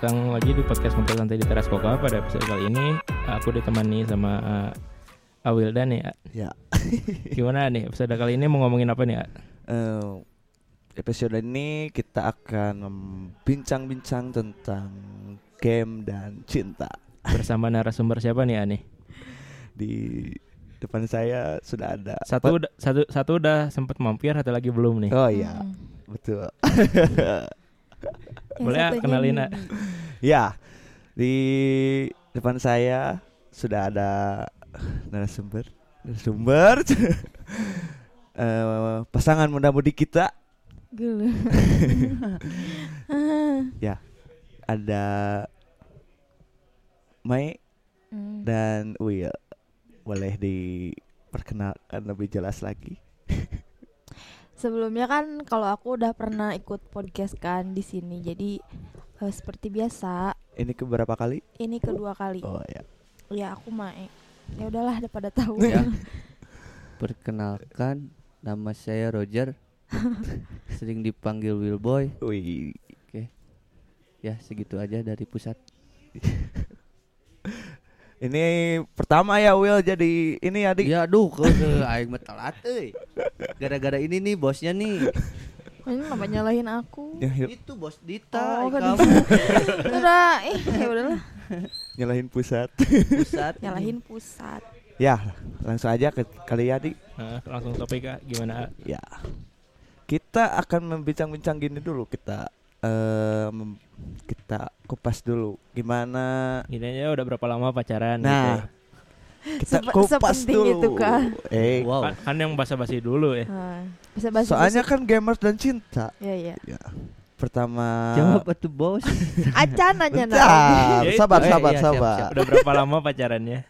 datang lagi di podcast Ngobrol Santai di Teras Koka Pada episode kali ini aku ditemani sama uh, Awildan ya Ya. Gimana nih episode kali ini mau ngomongin apa nih ya? Eh, episode ini kita akan bincang-bincang tentang game dan cinta. Bersama narasumber siapa nih ya nih? Di depan saya sudah ada Satu udah, satu satu udah sempet mampir, satu lagi belum nih. Oh iya, Hmm. betul. Yang Boleh ya, satunya kenalin, ah. ya. Di depan saya sudah ada narasumber, narasumber. Eh, pasangan muda-mudi kita Gila. ya ada Mai Hmm. dan Will boleh diperkenalkan lebih jelas lagi Sebelumnya kan kalau aku udah pernah ikut podcast kan di sini. Jadi eh, seperti biasa, ini keberapa kali ini kedua kali. oh ya Ya aku Mae. Ya udahlah daripada tahu. Ya. Perkenalkan, nama saya Roger. Sering dipanggil Willboy. wih Ya, segitu aja dari pusat. ini pertama ya Will jadi ini adik Ya aduh, ke ke aing mah telat euy. Gara-gara ini nih bosnya nih. Ini nama nyalahin aku. Ya, Itu bos Dita, Oh, kan kamu udah, eh ya udahlah. nyalahin pusat pusat. Nyalahin pusat. ya langsung aja ke kali ya adik Nah, langsung topik Kak. gimana? Ya kita akan membincang-bincang gini dulu kita eh mem- kita kupas dulu gimana Gini aja udah berapa lama pacaran? nah gitu. kita Sepe- kupas dulu itu, Kak. eh Wow. Kan, kan yang basa-basi dulu ya. Nah, bisa bahasa soalnya kan gamers dan cinta Ya ya. ya pertama Jawab atuh bos. Acan Bentar, Ya, sabar, eh, sabar, iya, siap, sabar. siap. Udah berapa lama pacarannya?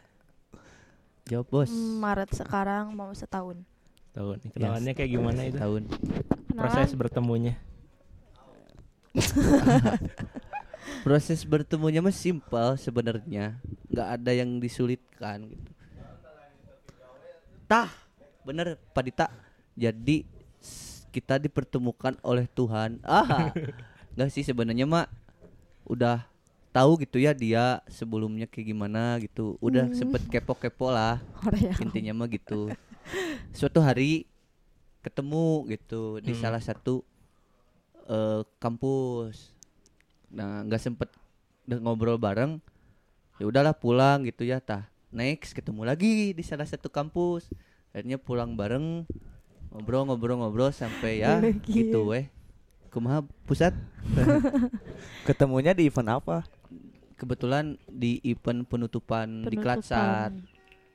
Jawab bos. Maret sekarang mau setahun. Tahun. Kenalannya kayak gimana itu? Tahun. Proses bertemunya. Proses bertemunya mah simpel sebenarnya. nggak ada yang disulitkan gitu. Tah, bener Pak Dita. Jadi kita dipertemukan oleh Tuhan. Ah, nggak sih sebenarnya mah udah tahu gitu ya dia sebelumnya kayak gimana gitu. Udah Hmm. sempet kepo-kepo lah intinya mah gitu. Suatu hari ketemu gitu di Hmm. salah satu eh, kampus. Nah, nggak sempet de- ngobrol bareng. Ya udahlah pulang gitu ya tah. Next ketemu lagi di salah satu kampus. Akhirnya pulang bareng ngobrol-ngobrol-ngobrol sampai ya gitu weh. Kumaha pusat? ketemunya di event apa Kebetulan di event penutupan, di Klatsar.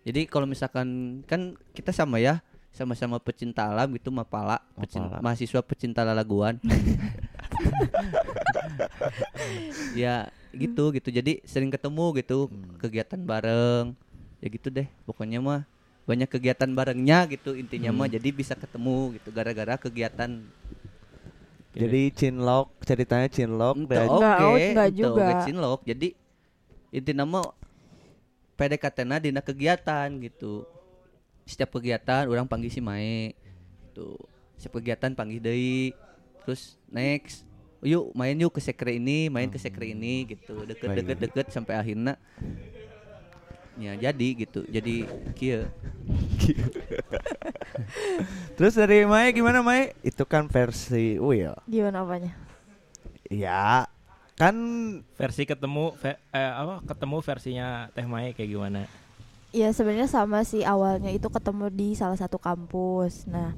Jadi kalau misalkan kan kita sama ya, sama-sama pecinta alam gitu Mapala, pecin- Mapala. mahasiswa pecinta lalaguan. ya gitu gitu. Jadi sering ketemu gitu, Hmm. kegiatan bareng. Ya gitu deh. Pokoknya mah banyak kegiatan barengnya gitu intinya mah jadi bisa ketemu gitu gara-gara kegiatan jadi cinlok ceritanya cinlok Ente dan oke Enggak, oh, enggak ente juga. cinlok. jadi intinya mah PDKT na dina kegiatan gitu setiap kegiatan orang panggil si Mae tuh setiap kegiatan panggil deui terus next yuk main yuk ke sekre ini main ke sekre ini gitu deket Baik. deket deket sampai akhirnya ya jadi gitu jadi kia terus dari Mai gimana Mai itu kan versi Will Gimana apanya? ya kan Versi ketemu ve- eh, apa ketemu versinya Teh Mai kayak gimana? Ya sebenarnya sama sih awalnya itu ketemu di salah satu kampus. Nah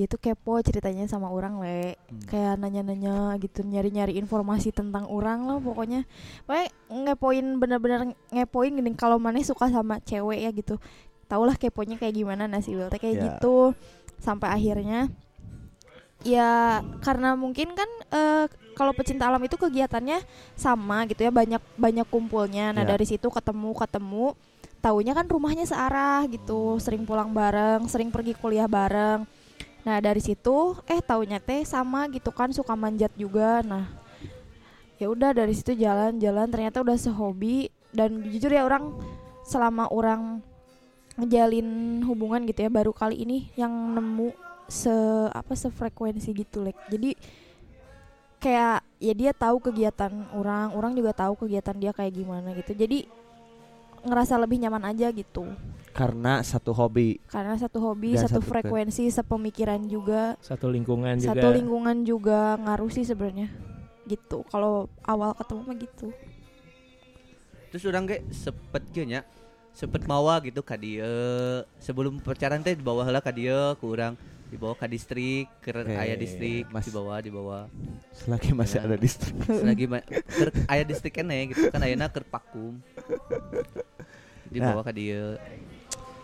dia tuh kepo ceritanya sama orang le. Kayak nanya-nanya gitu nyari-nyari informasi tentang orang lah pokoknya. Pokoknya ngepoin bener-bener ngepoin gini kalau mana suka sama cewek ya gitu. Tahulah keponya kayak gimana nasi teh kayak Ya. gitu. Sampai akhirnya ya karena mungkin kan eh, kalau pecinta alam itu kegiatannya sama gitu ya banyak banyak kumpulnya. Nah Ya. dari situ ketemu ketemu taunya kan rumahnya searah gitu. Sering pulang bareng sering pergi kuliah bareng nah dari situ eh taunya teh sama gitu kan suka manjat juga. Nah ya udah dari situ jalan-jalan ternyata udah sehobi. Dan jujur ya orang selama orang ngejalin hubungan gitu ya baru kali ini yang nemu se apa sefrekuensi gitu lek. Jadi kayak ya dia tahu kegiatan orang orang juga tahu kegiatan dia kayak gimana gitu. Jadi ngerasa lebih nyaman aja gitu Karena satu hobi. karena satu hobi Dan satu satu ke- frekuensi sepemikiran juga Satu lingkungan juga. satu lingkungan juga ngaruh sih sebenarnya gitu kalau awal ketemu mah gitu terus orang ge sepet ge nya sepet mawa gitu ka dieu sebelum pacaran teh dibawa heula ka dieu ku urang dibawa ke distrik ke Oke, aya distrik Mas. dibawa dibawa Selagi masih Ya. ada distrik. lagi keur aya distrik kene gitu kan ayeuna keur pakum dibawa ke dieu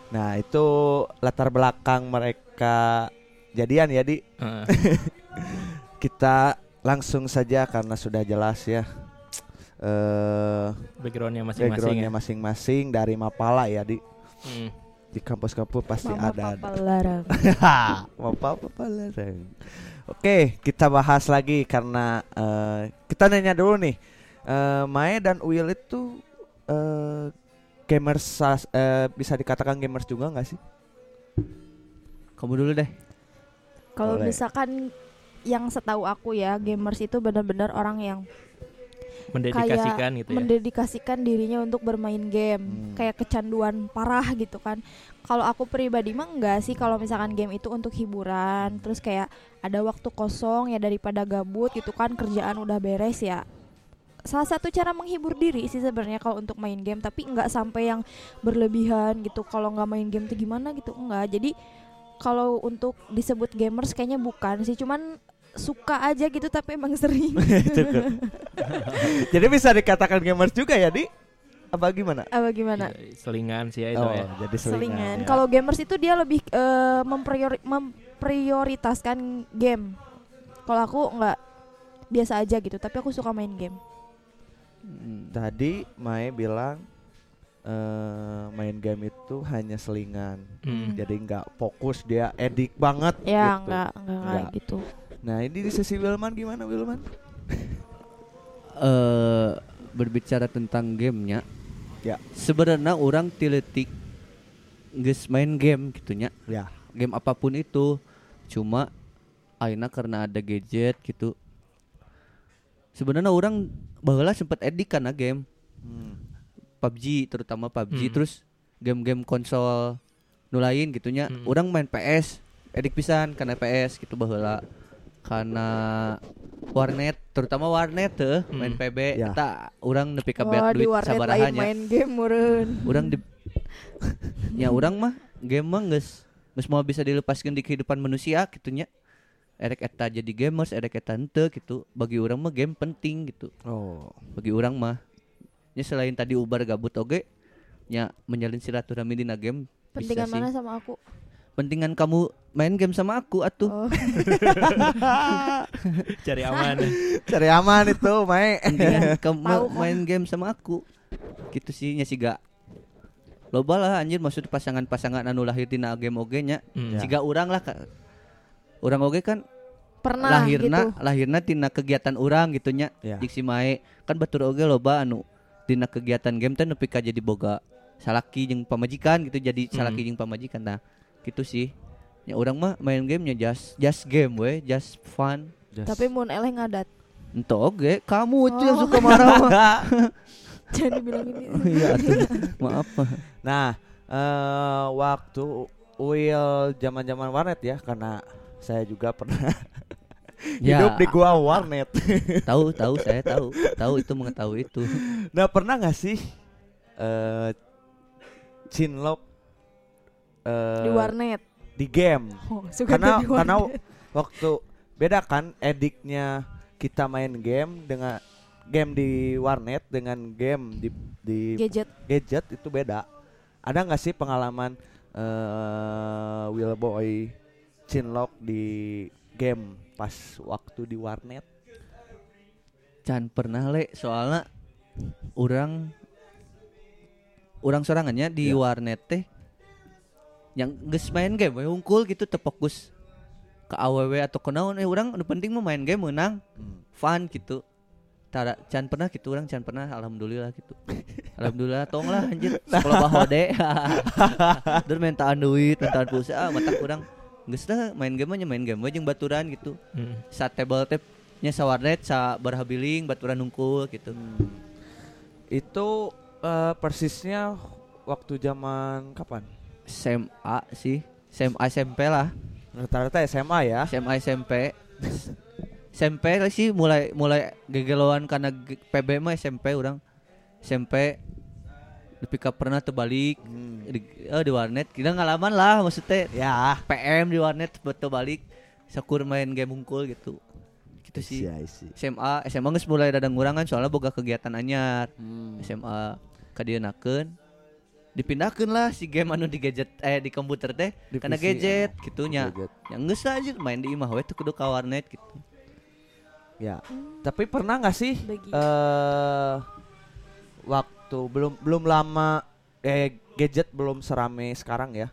Nah, itu latar belakang mereka jadian ya, Di. Heeh. Kita langsung saja karena sudah jelas ya. Eh backgroundnya masing-masing backgroundnya ya. masing-masing dari Mapala ya, Di. Hmm. Di kampus-kampus pasti mama ada. papa larang Mapa papa larang. Oke, kita bahas lagi karena eh, kita nanya dulu nih. Eh Mae dan Will itu eh gamers eh, bisa dikatakan gamers juga nggak sih? kamu dulu deh kalau misalkan yang setahu aku ya gamers itu benar-benar orang yang Mendedikasikan gitu ya. mendedikasikan dirinya untuk bermain game Hmm. kayak kecanduan parah gitu kan kalau aku pribadi mah enggak sih kalau misalkan game itu untuk hiburan terus kayak ada waktu kosong ya daripada gabut gitu kan kerjaan udah beres ya salah satu cara menghibur diri sih sebenarnya kalau untuk main game tapi enggak sampai yang berlebihan gitu kalau nggak main game tuh gimana gitu enggak jadi kalau untuk disebut gamers kayaknya bukan sih cuman suka aja gitu tapi emang sering. Jadi bisa dikatakan gamers juga ya, Di? Apa gimana? apa gimana Ya, Selingan sih ya itu oh, ya. jadi selingan. selingan. ya. Kalau gamers itu dia lebih eh, mempriori- memprioritaskan game. Kalau aku nggak biasa aja gitu, tapi aku suka main game. Hmm. tadi Mae bilang eh main game itu hanya selingan. Hmm. Jadi nggak fokus dia edik banget Ya gitu. nggak nggak gitu. Nah, ini di sesi Wilman gimana Wilman? eh berbicara tentang gamenya Ya. sebenarnya orang tiletik geus main game gitunya Ya. game apa pun itu cuma aina karena ada gadget gitu sebenarnya orang baheula sempet edik karena game Hmm. PUBG terutama PUBG Hmm. terus game-game konsol nu lain gitunya Hmm. orang main PS edik pisan karena PS gitu baheula karena warnet terutama warnet tuh main Hmm. PB Ya. eta orang nepi beak di duit sabarahanya main game meureun. orang di ya orang mah game mah geus geus mau bisa dilepaskan di kehidupan manusia gitunya erek eta jadi gamers erek eta henteu gitu bagi orang mah game penting gitu Oh. bagi orang mah nya selain tadi ubar gabut oge nya menjalin silaturahmi dina game Pentingan sih. mana sama aku? pentingan kamu main game sama aku atuh Oh, Cari aman. Cari aman itu, Mae. pentingan kamu kok. main game sama aku gitu sih nya siga loba lah anjir maksud pasangan-pasangan anu lahir tina game oge nya Hmm. Ya. siga urang lah urang oge kan pernah lahirna gitu. lahirna tina kegiatan urang gitu nya Ya. Jik si Mae kan batur oge loba anu tina kegiatan game teh nepi ka jadi boga salaki jeung pamajikan gitu jadi salaki jeung pamajikan nah gitu sih ya orang mah main gamenya just just game we just fun Just- Tapi mun eleh ngadat. ente oge kamu itu yang Oh. suka marah mah Jangan dibilang ini. Oh iya atuh maaf mah Nah, eh waktu Will zaman-zaman warnet ya karena saya juga pernah Ya. hidup di gua warnet. tahu tahu saya tahu tahu itu mengetahui itu nah, pernah nggak sih eh cinlok eh Di warnet. di game? Oh, suka Karena di karena waktu beda kan ediknya kita main game dengan game di warnet dengan game di di gadget. gadget itu beda. Ada nggak sih pengalaman eh Will Boy Chinlock di game pas waktu di warnet? can pernah le? Soalnya orang orang sorangannya di Ya. warnet teh yang geus main game we hungkul gitu terfokus ke aww atau ke naon. Eh orang anu penting mah main game menang Hmm. fun gitu. Tara, can pernah gitu orang can pernah alhamdulillah gitu. Alhamdulillah tong lah anjir. Sekolah bahode dur mentaan duit mentaan pulsa. Ah mata orang geus dah. Main game aja main game aja baturan gitu. Hmm. saat table teh nya sa warnet sa berhabiling baturan nungkul gitu. Itu eh, persisnya waktu zaman kapan? SMA sih. SMA SMP lah. Rata-rata SMA ya. SMA SMP SMP sih mulai mulai gegeloan karena PB mah SMP orang SMP di pick up pernah terbalik Hmm. di, eh, di warnet kita ngalaman lah maksudnya Ya. PM di warnet betul balik sakur main game hungkul gitu gitu sih Iya, isi. SMA SMA geus mulai dadang urang kan soalnya boga kegiatan anyar Hmm. SMA kadienakeun dipindahkeun lah si game anu di gadget eh di komputer teh Di karena PC, gadget ah. gitunya yang geus lah aja main di imah we tuh kudu ka warnet gitu Ya. Tapi pernah nggak sih Bagi. eh waktu belum belum lama eh gadget belum serame sekarang ya.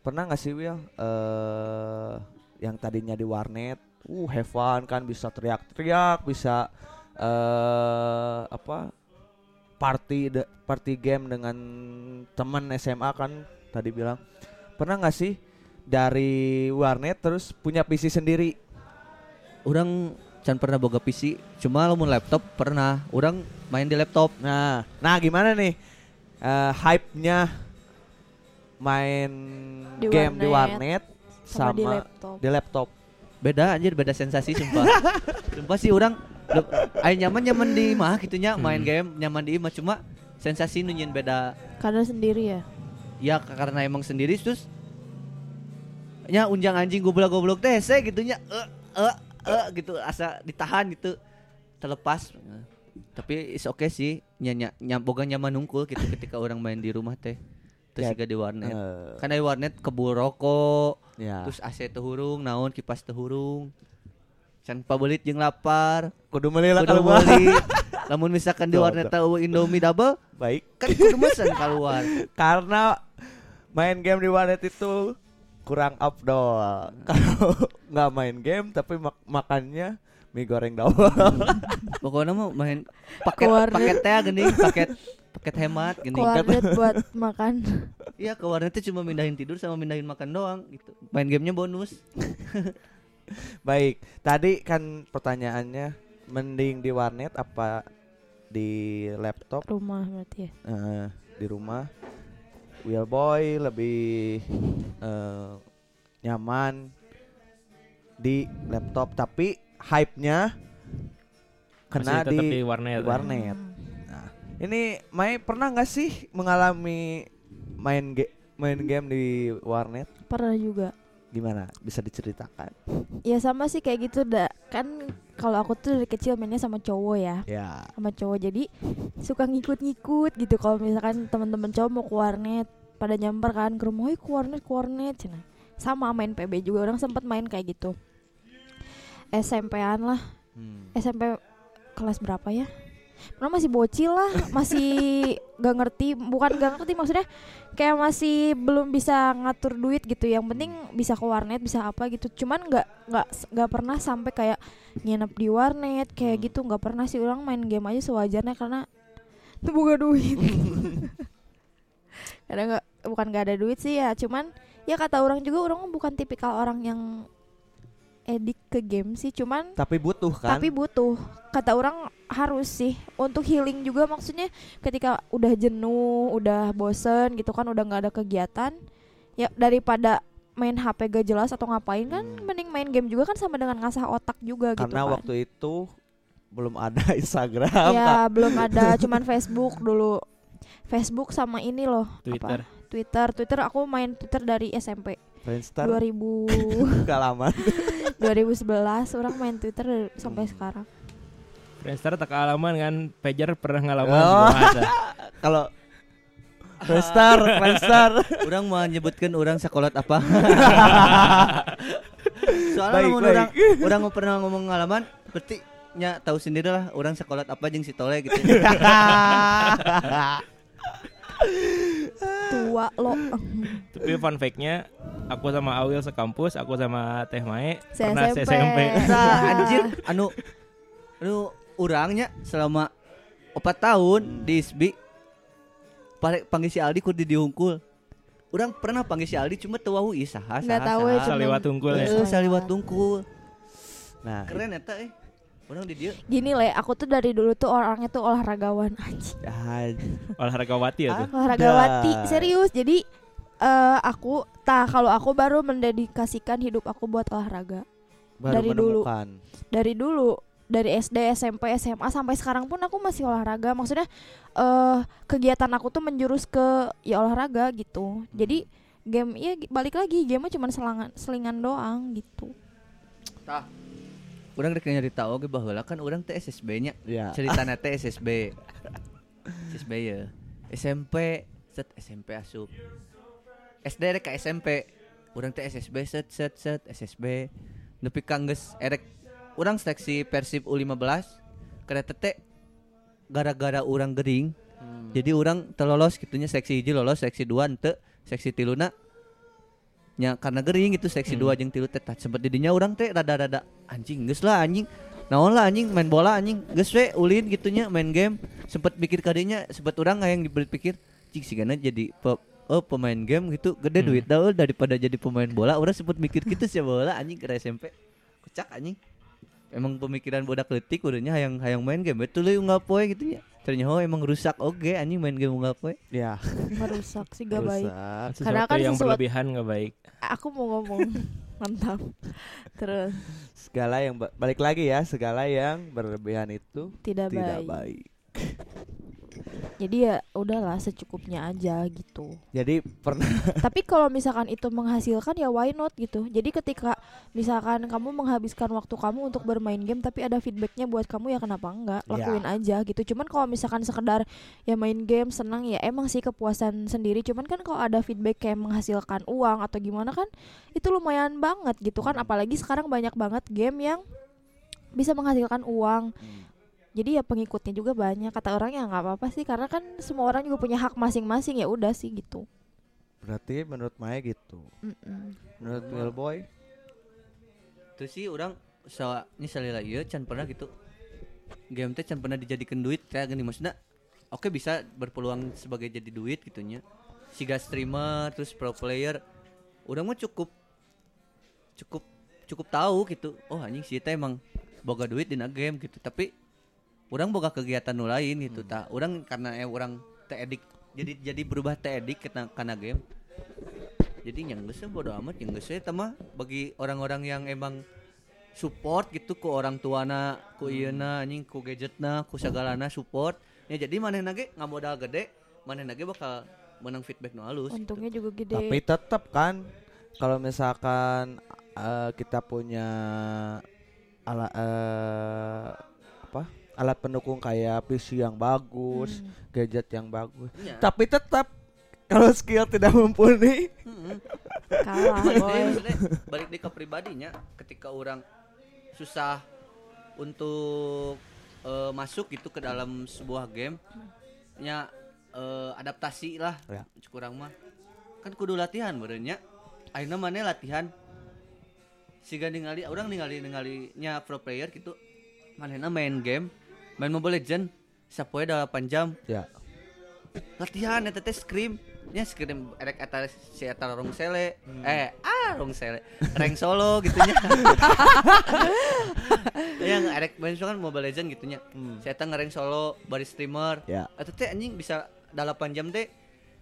Pernah nggak sih Will eh yang tadinya di warnet, uh have fun kan bisa teriak-teriak, bisa eh apa party de- party game dengan teman SMA kan tadi bilang. Pernah nggak sih dari warnet terus punya PC sendiri? orang can pernah boga PC cuma lamun laptop pernah orang main di laptop. Nah, nah gimana nih? Eh hype-nya main Di game di warnet, warnet sama, sama, di laptop. di laptop. beda anjir beda sensasi sumpah. Sumpah sih orang aya nyaman nyaman di imah gitunya main game nyaman di imah cuma sensasi nunyin beda. Karena sendiri ya. ya karena emang sendiri terus nya unjang anjing goblok-goblok teh se gitunya eh eh eh gitu asa ditahan gitu terlepas tapi is oke sih nya nya boga nyaman nungkul gitu ketika orang main di rumah teh. Terus Ya, juga di warnet. Eh, kan di warnet kebul rokok ya. terus AC tehurung naon kipas tehurung can pabelit jeung lapar. Kudu meuli lah kudu keluar. meuli. Lamun misalkan di warnet tahu Indomie double Baik. kan kudu mesen keluar Karena main game di warnet itu kurang afdol. Kalau nggak main game tapi mak- makannya mie goreng double. pokoknya mah main paket paket teh gini paket paket hemat gini warnet buat makan. iya ke warnet teh cuma mindahin tidur sama mindahin makan doang gitu main gamenya bonus Baik. Tadi kan pertanyaannya mending di warnet apa di laptop? Rumah berarti ya. eh, di rumah Will Boy lebih eh, nyaman di laptop tapi hype-nya kena di, di warnet. di warnet. Nah, ini Mai pernah nggak sih mengalami main ge- main game di warnet? Pernah juga. Gimana? Bisa diceritakan? Ya sama sih kayak gitu dah. Kan kalau aku tuh dari kecil mainnya sama cowok ya. Ya. Sama cowok jadi suka ngikut-ngikut gitu kalau misalkan teman-teman cowok mau ke warnet pada nyamper kan ke rumah, "Woi, ke warnet, ke warnet." Cina. Sama main PB juga orang sempat main kayak gitu. SMP-an lah. Hmm. SMP kelas berapa ya? Pernah masih bocil lah, masih gak ngerti, bukan gak ngerti maksudnya kayak masih belum bisa ngatur duit gitu. Yang penting bisa ke warnet, bisa apa gitu. Cuman nggak nggak nggak pernah sampai kayak nginep di warnet kayak Hmm. gitu. nggak pernah sih orang main game aja sewajarnya karena itu bukan duit. Karena nggak bukan gak ada duit sih ya, cuman ya kata orang juga orang bukan tipikal orang yang edik ke game sih, cuman Tapi butuh kan? tapi butuh kata orang harus sih untuk healing juga maksudnya ketika udah jenuh udah bosen gitu kan udah nggak ada kegiatan ya daripada main HP gak jelas atau ngapain kan Hmm. mending main game juga kan sama dengan ngasah otak juga gitu Karena kan waktu itu belum ada Instagram. ya belum ada cuman Facebook dulu Facebook sama ini loh Twitter. apa? Twitter Twitter aku main Twitter dari SMP Friendster 2000 gak lama. 2011 orang main Twitter dari- sampai sekarang Friendster tak alaman kan, pager pernah ngalaman Oh. Kalau Friendster, Friendster. orang mau nyebutkan orang sekolah apa soalnya Baik, baik. orang orang pernah ngomong ngalaman berarti nya tahu sendiri lah orang sekolah apa jeung si tole gitu tua lo Tapi fun fact-nya, aku sama Awil sekampus, aku sama Teh Mae Se pernah SMP. SMP. Nah, anjir anu anu urangnya selama opat tahun di ISBI pare panggil si Aldi kudu diungkul Urang pernah panggil si Aldi cuma ieu saha Nggak tahu ya, Saliwat tungkul ya. Saliwat tungkul Nah, keren eta eh orang di dia Gini le, aku tuh dari dulu tuh orangnya tuh olahragawan anjing. Ya, Olahragawati ya tuh. Olahragawati, serius. Jadi eh aku tah kalau aku baru mendedikasikan hidup aku buat olahraga. baru Dari dulu. menemukan. Dari dulu, dari SD, SMP, SMA sampai sekarang pun aku masih olahraga. Maksudnya eh kegiatan aku tuh menjurus ke ya olahraga gitu. Jadi game ya balik lagi game cuma selangan selingan doang gitu. tah orang rek nyari tahu ge baheula kan orang teh SSB nya. Ya. cerita teh SSB SSB ya. SMP set SMP asup. SD rek ka SMP orang teh SSB set set set SSB nepi kangges erek. Orang seleksi Persib U15 kereta teh gara-gara orang gering. Hmm. jadi orang terlolos gitunya seksi hiji lolos seksi dua ente seksi tiluna nya karena gering gitu seksi dua jeung tilu teh tah sempet didinya orang teh rada-rada anjing geus lah anjing. Naon lah anjing main bola anjing. Geus we ulin gitunya main game. Sempet mikir kadinya sempet orang yang dipikir cing sigana jadi pe, oh pemain game gitu gede Hmm. duit dah daripada jadi pemain bola. Orang sempet mikir gitu sih bola anjing ke SMP kocak anjing. Emang pemikiran budak letik udahnya hayang hayang main game betul euy unggal poe gitu nya ternyata oh, emang rusak oke anjing main game unggal poe Ya. Merusak sih gak baik. rusak. Karena kan yang sesuatu- berlebihan nggak baik. Aku mau ngomong mantap. Terus Segala yang ba- balik lagi ya, segala yang berlebihan itu tidak, tidak baik. baik. Jadi ya udahlah secukupnya aja gitu. Jadi pernah Tapi kalau misalkan itu menghasilkan ya why not gitu. Jadi ketika misalkan kamu menghabiskan waktu kamu untuk bermain game tapi ada feedbacknya buat kamu ya kenapa enggak Ya. lakuin aja gitu. Cuman kalau misalkan sekedar ya main game senang ya emang sih kepuasan sendiri. Cuman kan kalau ada feedback kayak menghasilkan uang atau gimana kan itu lumayan banget gitu kan. Apalagi sekarang banyak banget game yang bisa menghasilkan uang. Jadi ya pengikutnya juga banyak. Kata orang ya nggak apa-apa sih karena kan semua orang juga punya hak masing-masing ya udah sih gitu. berarti menurut Maya gitu. Mm-mm. Menurut Will Boy terus sih orang sa ini salila ieu can pernah gitu game teh can pernah dijadikan duit kayak gini maksudnya oke bisa berpeluang sebagai jadi duit gitunya siga streamer terus pro player orang mah cukup cukup cukup tahu gitu oh anjing sih teh emang boga duit di game gitu tapi orang boga kegiatan nu lain gitu tak orang karena eh orang teh edik jadi jadi berubah teh edik karena karena game jadi yang geus bodo amat yang geus eta mah bagi orang-orang yang emang support gitu ku orang tuana ku ieuna anjing ku gadgetna ku sagalana support ya jadi manehna ge ngamodal gede manehna ge bakal menang feedback nu halus gitu. Untungnya juga gede. Tapi tetap kan kalau misalkan eh, kita punya alat eh, apa? Alat pendukung kayak PC yang bagus, Hmm. gadget yang bagus. Iya. Tapi tetap kalau skill tidak mumpuni, Mm-mm. Kalah maksudnya balik deh ke pribadinya ketika orang susah untuk eh, masuk gitu ke dalam sebuah game nya eh, adaptasi lah Ya. kurang mah kan kudu latihan berenya akhirnya mana latihan siga ningali orang ningali ningalinya pro player gitu mana main game main Mobile Legend sapoe 8 jam. Ya. latihan eta teh scream nya scream erek eta si eta rong sele eh ah rong sele rank solo gitunya. Yang erek main kan Mobile Legend gitunya. Hmm. si eta ngereng solo bari streamer. Ya. eta teh anjing bisa 8 jam teh.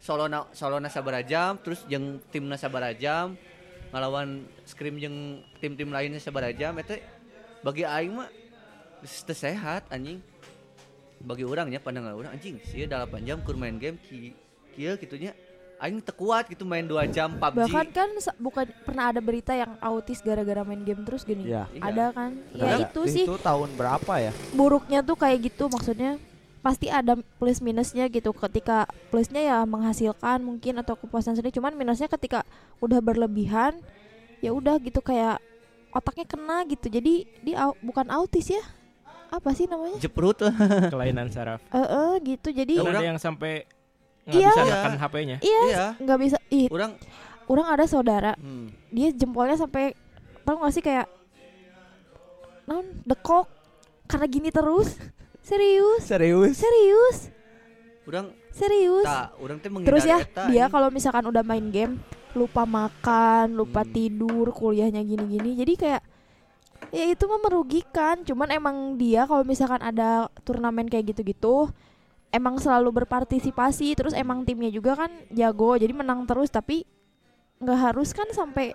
Solo na solo na jam terus jeung timna sabaraha jam. Ngalawan scream jeung tim-tim lainnya sabaraha jam eta bagi aing mah sehat anjing bagi orangnya pandangan orang anjing sih 8 jam kur main game ki kieu gitunya aing teu kuat gitu main 2 jam PUBG Bahkan kan bukan pernah ada berita yang autis gara-gara main game terus gini. Ya. Iya. Ada kan? Ya Ada. itu sih Itu tahun berapa ya? buruknya tuh kayak gitu maksudnya pasti ada plus minusnya gitu ketika plusnya ya menghasilkan mungkin atau kepuasan sendiri cuman minusnya ketika udah berlebihan ya udah gitu kayak otaknya kena gitu jadi dia au- bukan autis ya apa sih namanya jeprut lah Kelainan saraf. eh eh, gitu jadi Kan orang- ada yang sampai nggak Iya. bisa Iya. nekan HP-nya. iya iya nggak bisa ih orang orang ada saudara hmm, dia jempolnya sampai tau gak sih kayak non dekok karena gini terus serius Serius? serius orang serius tak orang teh Terus ya menghindari eta, dia kalau misalkan udah main game lupa makan, lupa Hmm. tidur, kuliahnya gini-gini. Jadi kayak ya itu mah merugikan cuman emang dia kalau misalkan ada turnamen kayak gitu-gitu emang selalu berpartisipasi terus emang timnya juga kan jago jadi menang terus tapi nggak harus kan sampai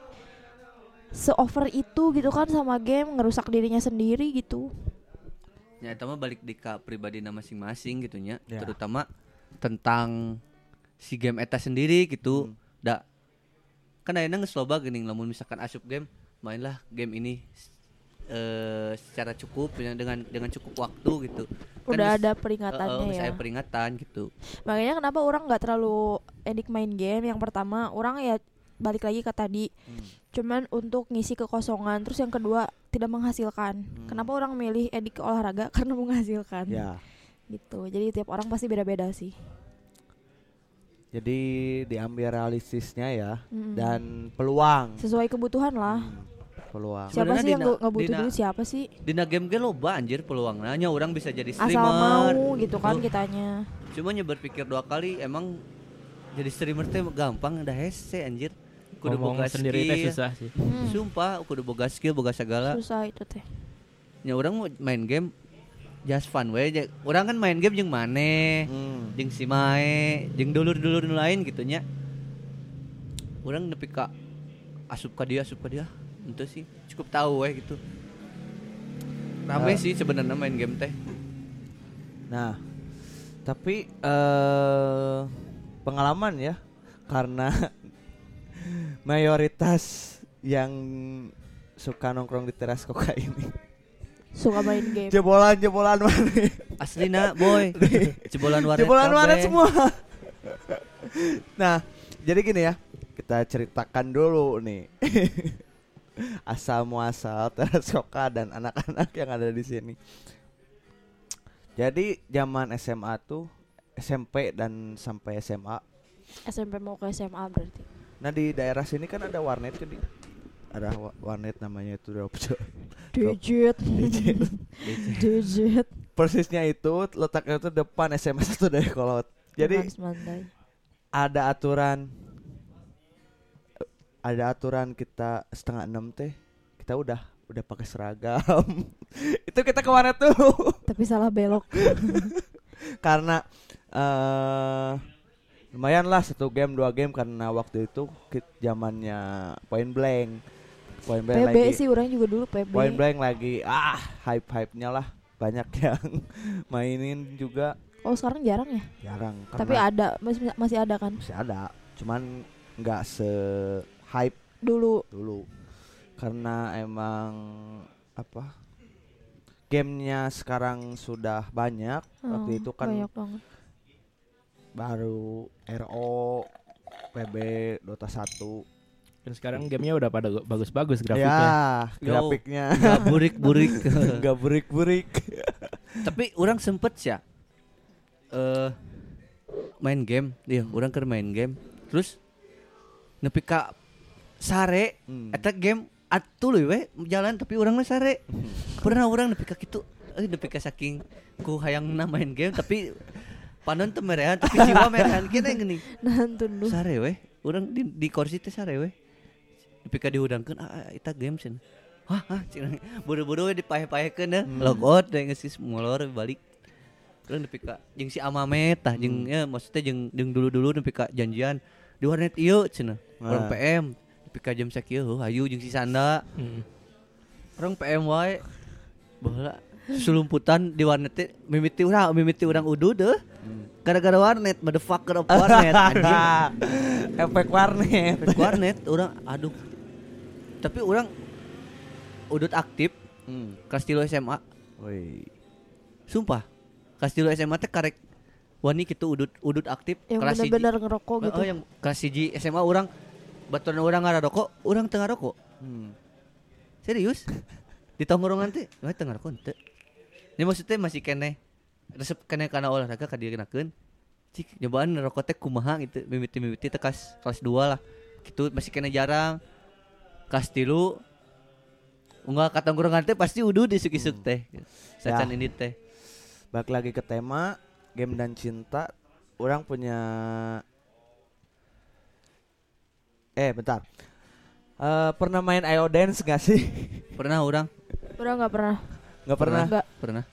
seover itu gitu kan sama game ngerusak dirinya sendiri gitu Ya itu mah balik di ka pribadina masing-masing gitu Ya. terutama tentang si game eta sendiri gitu. Hmm. Da kan ayeuna geus loba geuning lamun misalkan asup game, mainlah game ini eh secara cukup ya, dengan dengan cukup waktu gitu. Kan udah ada peringatannya geus ya aya peringatan gitu. makanya kenapa orang nggak terlalu edik main game yang pertama orang ya balik lagi ke tadi Hmm. cuman untuk ngisi kekosongan terus yang kedua tidak menghasilkan kenapa orang milih edik ke olahraga karena menghasilkan Ya. gitu jadi tiap orang pasti beda-beda sih Jadi diambil realistisnya ya Mm-mm. dan peluang. sesuai kebutuhan lah Hmm, peluang. siapa Sebenarnya sih yang dina- nggak butuh dina- duit siapa sih Dina game ge loba anjir peluangnya nya orang bisa jadi asal streamer. mau gitu kan kitanya Cuma nya berpikir dua kali emang jadi streamer teh gampang udah hese anjir. Kudu Ngomong boga sendiri teh susah sih. Hmm, Sumpah, kudu boga skill, boga segala. susah itu teh Ya orang mau main game just fun we. Orang kan main game jeung maneh, Hmm. jeung si Mae, jeung dulur-dulur lain gitu nya. Orang nepi ka asup ka dia, asup ka dia. Itu sih cukup tahu we gitu. Rame Ah. sih sebenarnya main game teh. Nah, tapi eh pengalaman ya karena mayoritas yang suka nongkrong di teras koka ini suka main game jebolan jebolan mana Aslina boy. Jebolan warnet. jebolan mana kabeh. semua nah jadi gini ya kita ceritakan dulu nih asal muasal teras koka dan anak-anak yang ada di sini. Jadi zaman SMA tuh SMP dan sampai SMA SMP mau ke SMA berarti? Nah di daerah sini kan ada warnet jadi ada wa- warnet namanya itu Dropshop. digit. Digit. Persisnya itu letaknya itu depan SMA satu dari Kolot. Jadi ada aturan ada aturan kita setengah enam teh kita udah udah pakai seragam. itu kita ke warnet tuh? Tapi salah belok. Karena eh lumayan lah satu game dua game karena waktu itu kit zamannya point blank. Point blank PB lagi. sih orang juga dulu PB Point Blank lagi. Ah hype hype nya lah. Banyak yang mainin juga. Oh sekarang jarang ya? Jarang tapi ada masih masih ada kan? Masih ada. Cuman nggak se hype dulu dulu karena emang apa gamenya sekarang sudah banyak waktu Oh, itu kan banyak banget baru RO PB Dota 1 Dan sekarang gamenya udah pada bagus-bagus ya grafiknya. Yo. grafiknya Nggak burik-burik. nggak burik-burik Tapi orang sempet ya eh main game, iya, orang keur main game. Terus nepi ka sare Hmm. eta game atuh leuy we jalan tapi orang mah sare. Pernah orang nepi ka kitu, eh nepi ka saking ku hayangna main game tapi panon teu merehan tapi jiwa merehan kene geuning. nantun lu Sare we, orang di di kursi teh sare we. Nepi ka dihudangkeun ah, ah eta game cenah. Hah, hah, buru-buru we dipaeh-paehkeun deh, Hmm. logout geus molor balik. Terus nepi ka jeung si Amamet tah jeung Hmm. ya maksudnya jeung jeung dulu-dulu nepi ka janjian di warnet ieu cenah. Nah. Orang PM ka jam sakieu heuh hayu jeung si Sanda. Hmm. Orang PM wae. Baheula sulumputan di warnet teh mimiti urang mimiti urang udu deh. Hmm. Gara-gara warnet, motherfucker of warnet anjing. efek warnet Efek warnet orang aduh. Tapi orang udut aktif hmm. kelas 3 SMA. Woi. Sumpah. Kelas 3 SMA teh karek wani kitu udut udut aktif yang kelas hiji- benar-benar ngerokok gitu Heeh, yang kelas 1 SMA orang baturan orang ngarokok, orang tengah rokok. Hmm. Serius? Di tongkrongan teh, wah tengah rokok teu. Ini maksudnya masih kene resep kene kana olahraga ka dikenakeun. Cik nyobaan rokok teh kumaha gitu, mimiti-mimiti teh kelas 2 lah. Gitu masih kene jarang. Kelas 3 Enggak kata teh pasti udah disuk-isuk teh. Sacan Ya. ini teh. Balik lagi ke tema game dan cinta. Orang punya Eh, bentar. Eh pernah main IO Dance gak sih? Pernah orang Udah nggak pernah. Nggak pernah. Nggak. Pernah.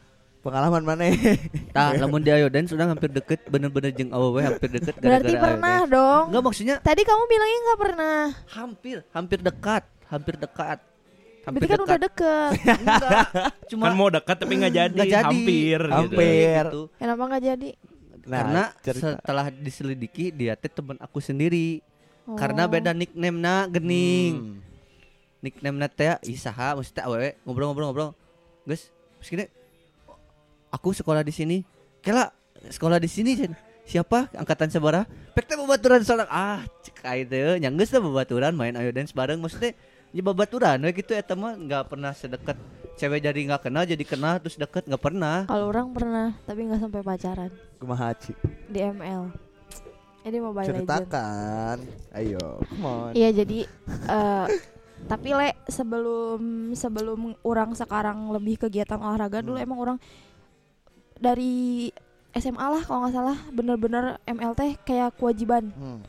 Pengalaman mana? Tah, lamun di Ayo Dance udah hampir deket, bener-bener jeung awewe hampir deket Berarti gara-gara Ayo pernah Dance. dong. Enggak maksudnya Tadi kamu bilangnya nggak pernah. hampir, hampir dekat, hampir dekat. Hampir Berarti kan udah deket. Enggak, cuma Kan mau dekat tapi nggak jadi, Nggak jadi. hampir gitu. Hampir. gitu. Kenapa nggak jadi? Nah, Karena cerita. setelah diselidiki dia teh teman aku sendiri. Oh. Karena beda nickname na gening. Hmm. Nickname na teh isaha maksudnya awewe ngobrol-ngobrol-ngobrol. Guys, segini aku sekolah di sini. Kela sekolah di sini Jen. Siapa angkatan sabaraha? Pek teh babaturan soalnya ah cek aja teh nya geus teh babaturan main ayo dance bareng maksudnya ya babaturan we gitu eta mah enggak pernah sedekat cewek jadi nggak kenal jadi kenal terus deket nggak pernah. Kalau orang pernah, tapi nggak sampai pacaran Kumaha Ci? di ML. Ini Mobile. Ceritakan. Ayo, come on. Iya jadi eh tapi le sebelum sebelum orang sekarang lebih kegiatan olahraga dulu Hmm. emang orang dari SMA lah kalau nggak salah bener-bener MLT kayak kewajiban Hmm.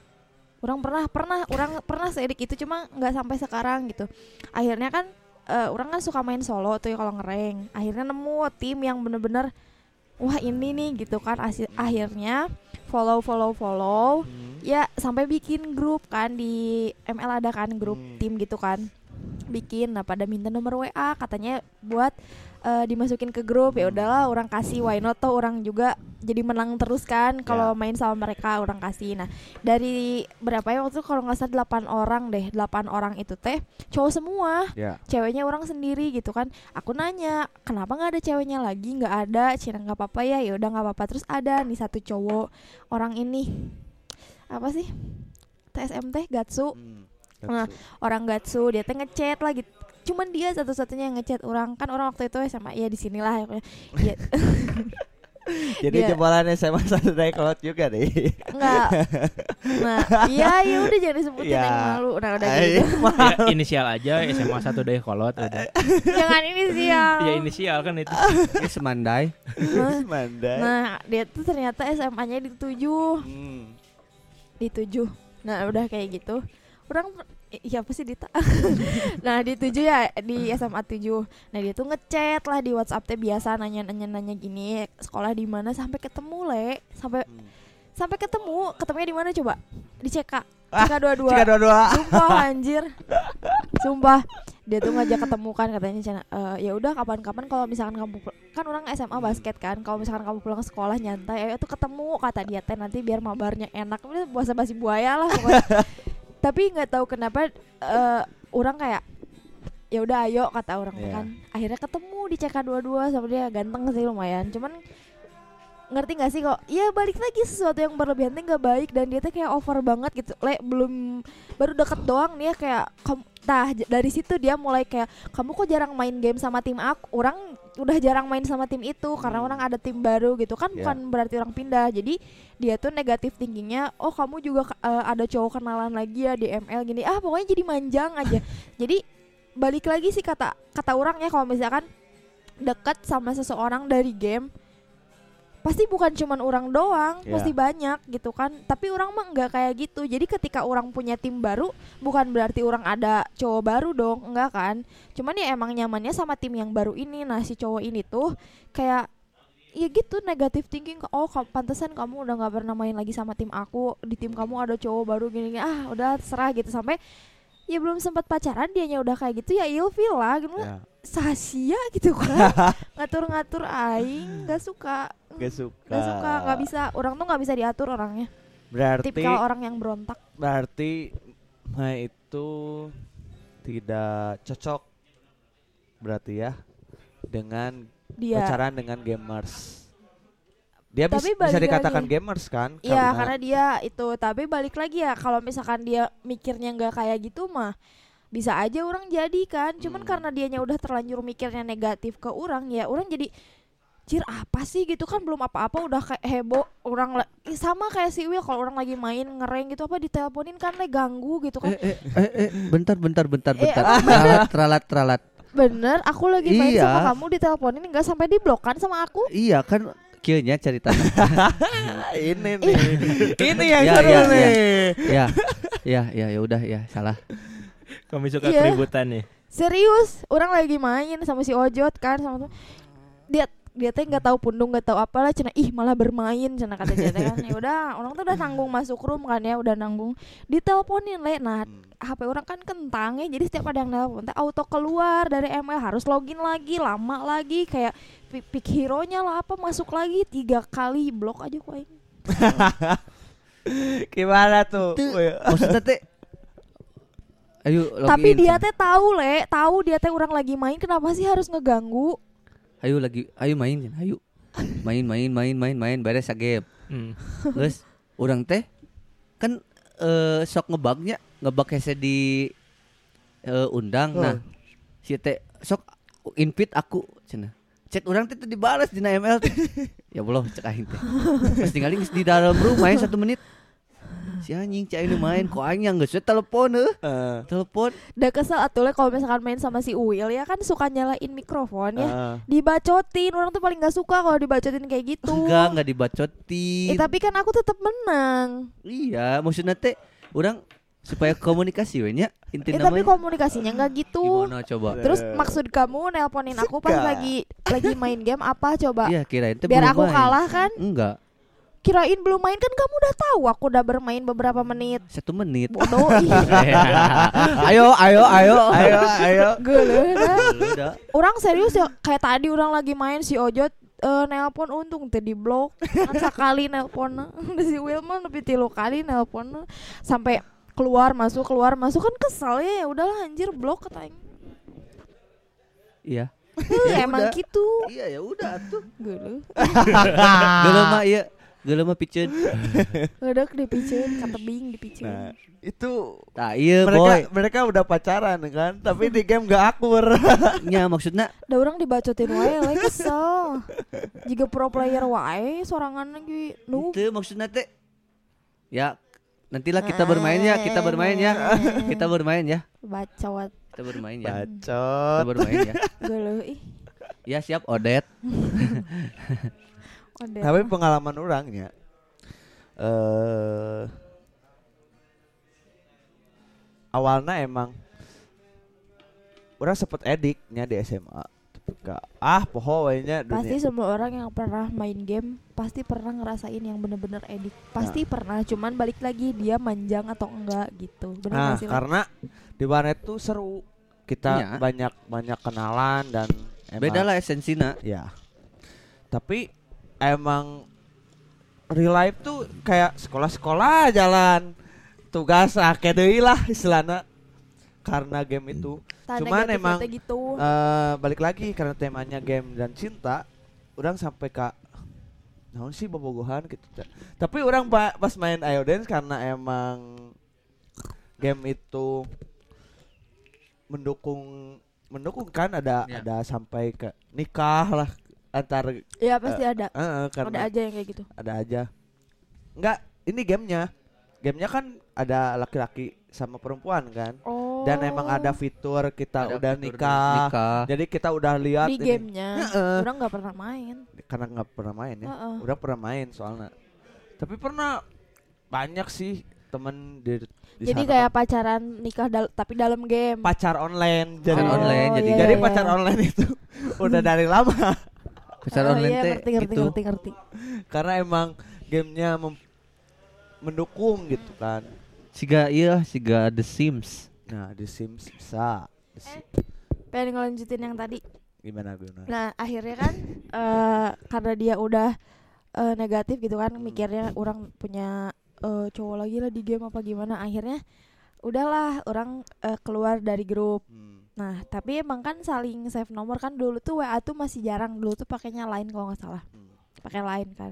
orang pernah pernah orang pernah seedik itu cuma nggak sampai sekarang gitu akhirnya kan eh, orang kan suka main solo tuh ya kalau ngereng akhirnya nemu tim yang bener-bener wah ini nih gitu kan Asi- akhirnya follow follow follow Hmm. ya sampai bikin grup kan di ML ada kan grup Hmm. tim gitu kan bikin nah pada minta nomor WA katanya buat eh, dimasukin ke grup ya udahlah orang kasih why not? Tuh orang juga jadi menang terus kan kalau main sama mereka orang kasih. Nah dari berapa ya waktu itu kalau nggak salah 8 orang deh 8 orang itu teh cowok semua. Ya. ceweknya orang sendiri gitu kan. Aku nanya kenapa nggak ada ceweknya lagi? Nggak ada. Cina nggak apa-apa ya? Ya udah nggak apa-apa. Terus ada nih satu cowok orang ini apa sih? TSM teh Gatsu. Hmm. Nah, orang Gatsu dia teh ngechat lagi cuman dia satu-satunya yang ngechat orang kan orang waktu itu sama ya di sinilah ya Iya, Jadi Dia- jebolan SMA satu dari kolot juga deh. enggak nah iya ya udah jangan disebutin Ya. yang malu nah udah Ay, gitu Ya, inisial aja SMA 1 deh kolot udah. jangan ini sih ya Ya inisial kan itu. Ini semandai. nah, Mandai. nah dia tuh ternyata SMA-nya di tujuh Hmm. di tujuh nah udah kayak gitu orang iya apa sih Dita? Nah di tujuh ya di SMA tujuh. Nah dia tuh ngechat lah di WhatsApp teh biasa nanya nanya nanya gini sekolah di mana? Sampai ketemu le. Sampai Hmm. sampai ketemu ketemunya di mana coba? Di CK Ah, CK dua dua. Cika dua-dua. sumpah anjir. Sumpah. Dia tuh ngajak ketemu kan katanya Cina "Eh, ya udah kapan-kapan kalau misalkan kamu kan orang SMA basket kan kalau misalkan kamu pulang sekolah nyantai ayo tuh ketemu kata dia teh nanti biar mabarnya enak. Ini puasa basi buaya lah pokoknya. tapi nggak tahu kenapa eh, orang kayak ya udah ayo kata orang Iya. kan akhirnya ketemu di CK dua dua sama dia ganteng sih lumayan cuman ngerti gak sih kok? Ya balik lagi sesuatu yang berlebihan tuh nggak baik dan dia tuh kayak over banget gitu. Le belum baru deket doang nih ya kayak nah dari situ dia mulai kayak kamu kok jarang main game sama tim aku orang udah jarang main sama tim itu karena Hmm. orang ada tim baru gitu. Kan Ya. bukan berarti orang pindah. Jadi dia tuh negatif thinkingnya oh kamu juga eh, ada cowok kenalan lagi ya di ML gini. Ah pokoknya jadi manjang aja. Jadi balik lagi sih kata kata orang ya kalau misalkan dekat sama seseorang dari game pasti bukan cuman orang doang, Ya. pasti banyak gitu kan. Tapi orang mah nggak kayak gitu. Jadi ketika orang punya tim baru, bukan berarti orang ada cowok baru dong, enggak kan? Cuman ya emang nyamannya sama tim yang baru ini. Nah si cowok ini tuh kayak ya gitu negatif thinking oh pantesan kamu udah nggak pernah main lagi sama tim aku di tim kamu ada cowok baru gini, gini ah udah serah gitu sampai ya belum sempat pacaran dianya udah kayak gitu ya ilfil lah gitu Ya, sasia gitu kan ngatur-ngatur aing nggak suka gak suka. nggak suka nggak bisa orang tuh nggak bisa diatur orangnya Berarti tipikal orang yang berontak berarti nah itu tidak cocok berarti ya dengan dia pacaran dengan gamers. Dia bis- Tapi bisa balik dikatakan lagi. gamers kan? Iya karena dia itu tapi balik lagi ya kalau misalkan dia mikirnya nggak kayak gitu mah bisa aja orang jadi kan cuman Hmm. karena dianya udah terlanjur mikirnya negatif ke orang ya orang jadi Cir apa sih gitu kan belum apa-apa udah kayak heboh orang la- ih, sama kayak si Will kalau orang lagi main ngereng gitu apa diteleponin kan le ganggu gitu kan Eh, eh, eh, eh, bentar, bentar, bentar, Eh, bentar. teralat, teralat. bener aku lagi main Iya. sama kamu diteleponin nggak sampai diblok kan sama aku Iya kan, kieunya cerita. ini nih. ini yang Ya, seru ya, nih. ya, ya, ya, ya udah ya salah. Kami suka Iya. keributan nih. serius orang lagi main sama si Ojot kan sama tuh dia dia teh nggak tahu pundung nggak tahu apalah cina ih malah bermain cina kata dia teh kan ya udah orang tuh udah nanggung masuk room kan ya udah nanggung diteleponin le nah Hmm. HP orang kan kentang ya jadi setiap ada yang nelpon teh auto keluar dari ML harus login lagi lama lagi kayak pick, hero nya lah apa masuk lagi tiga kali blok aja kok aing. Gimana tuh? Maksudnya teh Ayo login. tapi dia teh tahu le tahu dia teh orang lagi main kenapa sih harus ngeganggu Ayo lagi ayo main ayo. Main main main main main beres game. Hmm. Terus orang teh kan eh sok ngebugnya ngebug hese di eh, undang Oh. nah si teh sok invite aku cenah chat orang teh dibalas di ML ya Allah cek aing teh pas tinggalin di dalam rumah main satu menit si anjing cek aing nu main kok aing yang geus telepon eh? Eh, telepon. Udah kesel atuh le kalau misalkan main sama si Uil ya kan suka nyalain mikrofon ya. Eh. dibacotin orang tuh paling gak suka kalau dibacotin kayak gitu. Enggak enggak dibacotin. Eh, tapi kan aku tetap menang. Iya maksudnya teh orang supaya komunikasi we nya Eh, intinya tapi komunikasinya nggak gitu. Gimana coba? Terus maksud kamu nelponin aku pas Suka. lagi lagi main game apa coba? Iya kirain biar aku main. kalah kan? Enggak kirain belum main kan kamu udah tahu aku udah bermain beberapa menit. Satu menit. Bodoh. Ih ayo ayo ayo Ayo, ayo. Orang serius ya kayak tadi orang lagi main si Ojot eh, nelpon untung teh di blok kan sekali nelpon. Si Wilma lebih tilu kali nelpon. Sampai keluar masuk keluar masuk. Kan kesel ya ya udahlah anjir blok kata aing. iya. Eh, Ya emang udah. gitu. Iya ya udah tuh Geuleuh. Geuleuh mah iya Geuleuh mah piceun udah dipiceun ka tebing dipiceun Nah, itu Nah iya mereka boy. mereka udah pacaran kan, tapi di game gak akur. Nya maksudnya? Da orang dibacotin wae we kesel. Jika pro player wae sorangan lagi. Noob Itu maksudnya teh? Ya Nantilah kita bermain ya Kita bermain ya. Kita bermain ya. Bacot. Kita bermain ya. Kita Bacot. bermain ya. Geuleuh ih Ya siap Odet Udah. Tapi pengalaman orangnya eh awalnya emang orang sempet ediknya di SMA. Ah poho nya pasti dunia. semua orang yang pernah main game pasti pernah ngerasain yang bener-bener edik pasti pernah cuman balik lagi dia manjang atau enggak gitu bener Nah, sih karena di warnet tuh seru. Kita Iya. banyak banyak kenalan dan emang- Beda lah esensina Ya. Tapi emang real life tuh kayak sekolah-sekolah jalan tugas akeh deui lah istilahnya karena game itu. Tanda cuman emang- gitu Eh balik lagi karena temanya game dan cinta, orang sampai ke naon sih bobogohan gitu. Teh. Tapi orang pa- pas main Ayo Dance karena emang game itu mendukung mendukung kan ada Ya. ada sampai ke nikah lah antar ya pasti ada eh, eh, ada aja yang kayak gitu ada aja. Enggak, ini gamenya. Gamenya kan ada laki-laki sama perempuan kan. oh Dan emang ada fitur kita Ada udah fitur nikah. nikah. Jadi kita udah lihat di ini. gamenya Heeh. orang nggak pernah main karena nggak pernah main ya. Heeh. Udah pernah main soalnya. Tapi pernah banyak sih temen di, di jadi sana. kayak pacaran nikah dal- tapi dalam game pacar online. Jadi Pacar online, jadi- iya, jadi iya, pacar iya. online itu udah dari lama Pacar Oh, online iya, ngerti ngerti gitu. ngerti ngerti karena emang gamenya mem- mendukung gitu kan. Siga iya siga The Sims. Nah, di Sims bisa. The Sims. pengen ngelanjutin yang tadi Gimana gimana? Nah akhirnya kan eh karena dia udah eh, negatif gitu kan mikirnya orang punya eh, cowok lagi lah di game apa gimana akhirnya udahlah orang eh, keluar dari grup. Hmm. Nah tapi emang kan saling save nomor kan dulu tuh WA tuh masih jarang dulu tuh pakainya lain kalau nggak salah Hmm. pakai lain kan.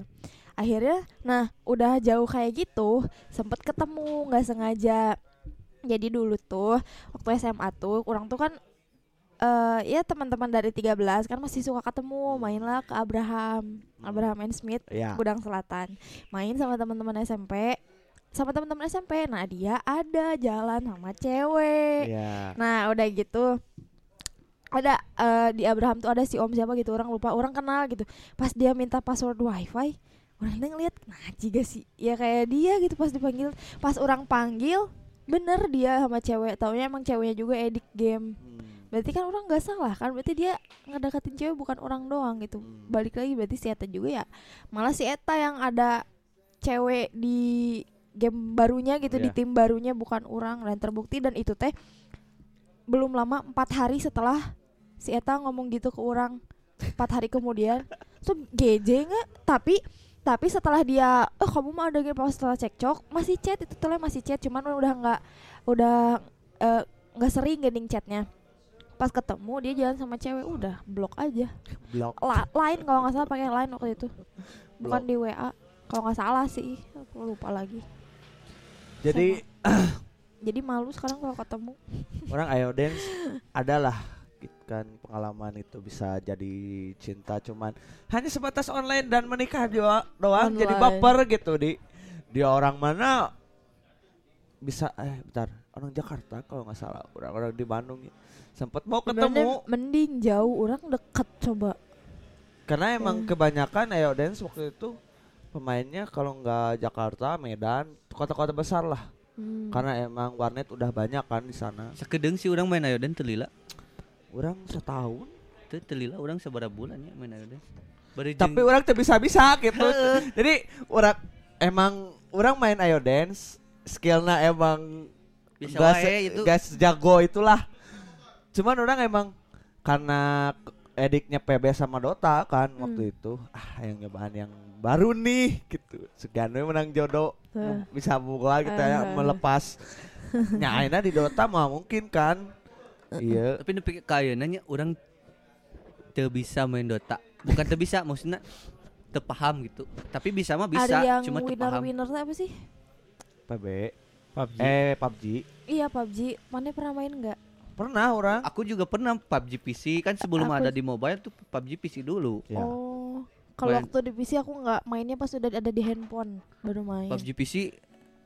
Akhirnya nah udah jauh kayak gitu sempet ketemu nggak sengaja. Jadi dulu tuh waktu SMA tuh orang tuh kan eh ya teman-teman dari 13 kan masih suka ketemu mainlah ke Abraham Abraham and Smith Ya. Gudang Selatan main sama teman-teman SMP sama teman-teman SMP nah dia ada jalan sama cewek. Iya. nah udah gitu. Ada eh, di Abraham tuh ada si om siapa gitu orang lupa orang kenal gitu. Pas dia minta password wifi orang ngeliat nah juga sih ya kayak dia gitu pas dipanggil. Pas orang panggil bener dia sama cewek. Taunya emang ceweknya juga edik game. Hmm. berarti kan orang nggak salah kan? Berarti dia ngedeketin cewek bukan orang doang gitu. Hmm. balik lagi berarti si Eta juga ya. Malah si Eta yang ada cewek di game barunya gitu di Iya. tim barunya bukan orang dan terbukti. Dan itu teh belum lama empat hari setelah si Eta ngomong gitu ke orang empat hari kemudian. So GJ nggak tapi tapi setelah dia oh kamu mah ada game setelah cekcok masih chat itu tuh masih chat cuman udah nggak udah eh, nggak sering gending chatnya. Pas ketemu dia jalan sama cewek udah blok aja. Blok. La- lain kalau nggak salah pakai lain waktu itu. Bukan Blok. di WA kalau nggak salah sih aku lupa lagi jadi jadi malu sekarang kalau ketemu. Orang ayo dance adalah kan pengalaman itu bisa jadi cinta cuman hanya sebatas online dan menikah doa- doang. Jadi Online. baper gitu di. Dia orang mana bisa eh bentar. Orang Jakarta kalau nggak salah. Orang-orang di Bandung ya. sempat mau ketemu. mending jauh. Orang deket coba. Karena emang Hmm. kebanyakan ayo dance waktu itu pemainnya kalau nggak Jakarta Medan kota-kota besar lah Hmm. karena emang warnet udah banyak kan di sana Sakedeng sih orang main ayoden telila. orang setahun Teu telila orang sabaraha bulan ya main ayoden. Bari tapi orang tuh bisa bisa gitu jadi orang emang orang main ayo dance skillnya emang bisa itu. gas jago itulah cuman orang emang karena ediknya PB sama Dota kan Hmm. waktu itu. Ah yang nyobaan yang baru nih gitu. Sekian we menang jodoh. Tuh. bisa buka kita ya Eh. melepas. Nyaina di Dota mah mungkin kan. Iya. Tapi nepi ka ayeuna nya urang teu bisa main Dota. Bukan teu bisa maksudnya teu paham gitu. Tapi bisa mah bisa, ada yang cuma teu winner winner apa sih? PB PUBG. eh PUBG iya PUBG mana pernah main nggak pernah orang Aku juga pernah PUBG PC kan sebelum Aku- ada di mobile tuh PUBG PC dulu. ya oh kalau Main. waktu di PC aku nggak mainnya pas udah ada di handphone baru main PUBG PC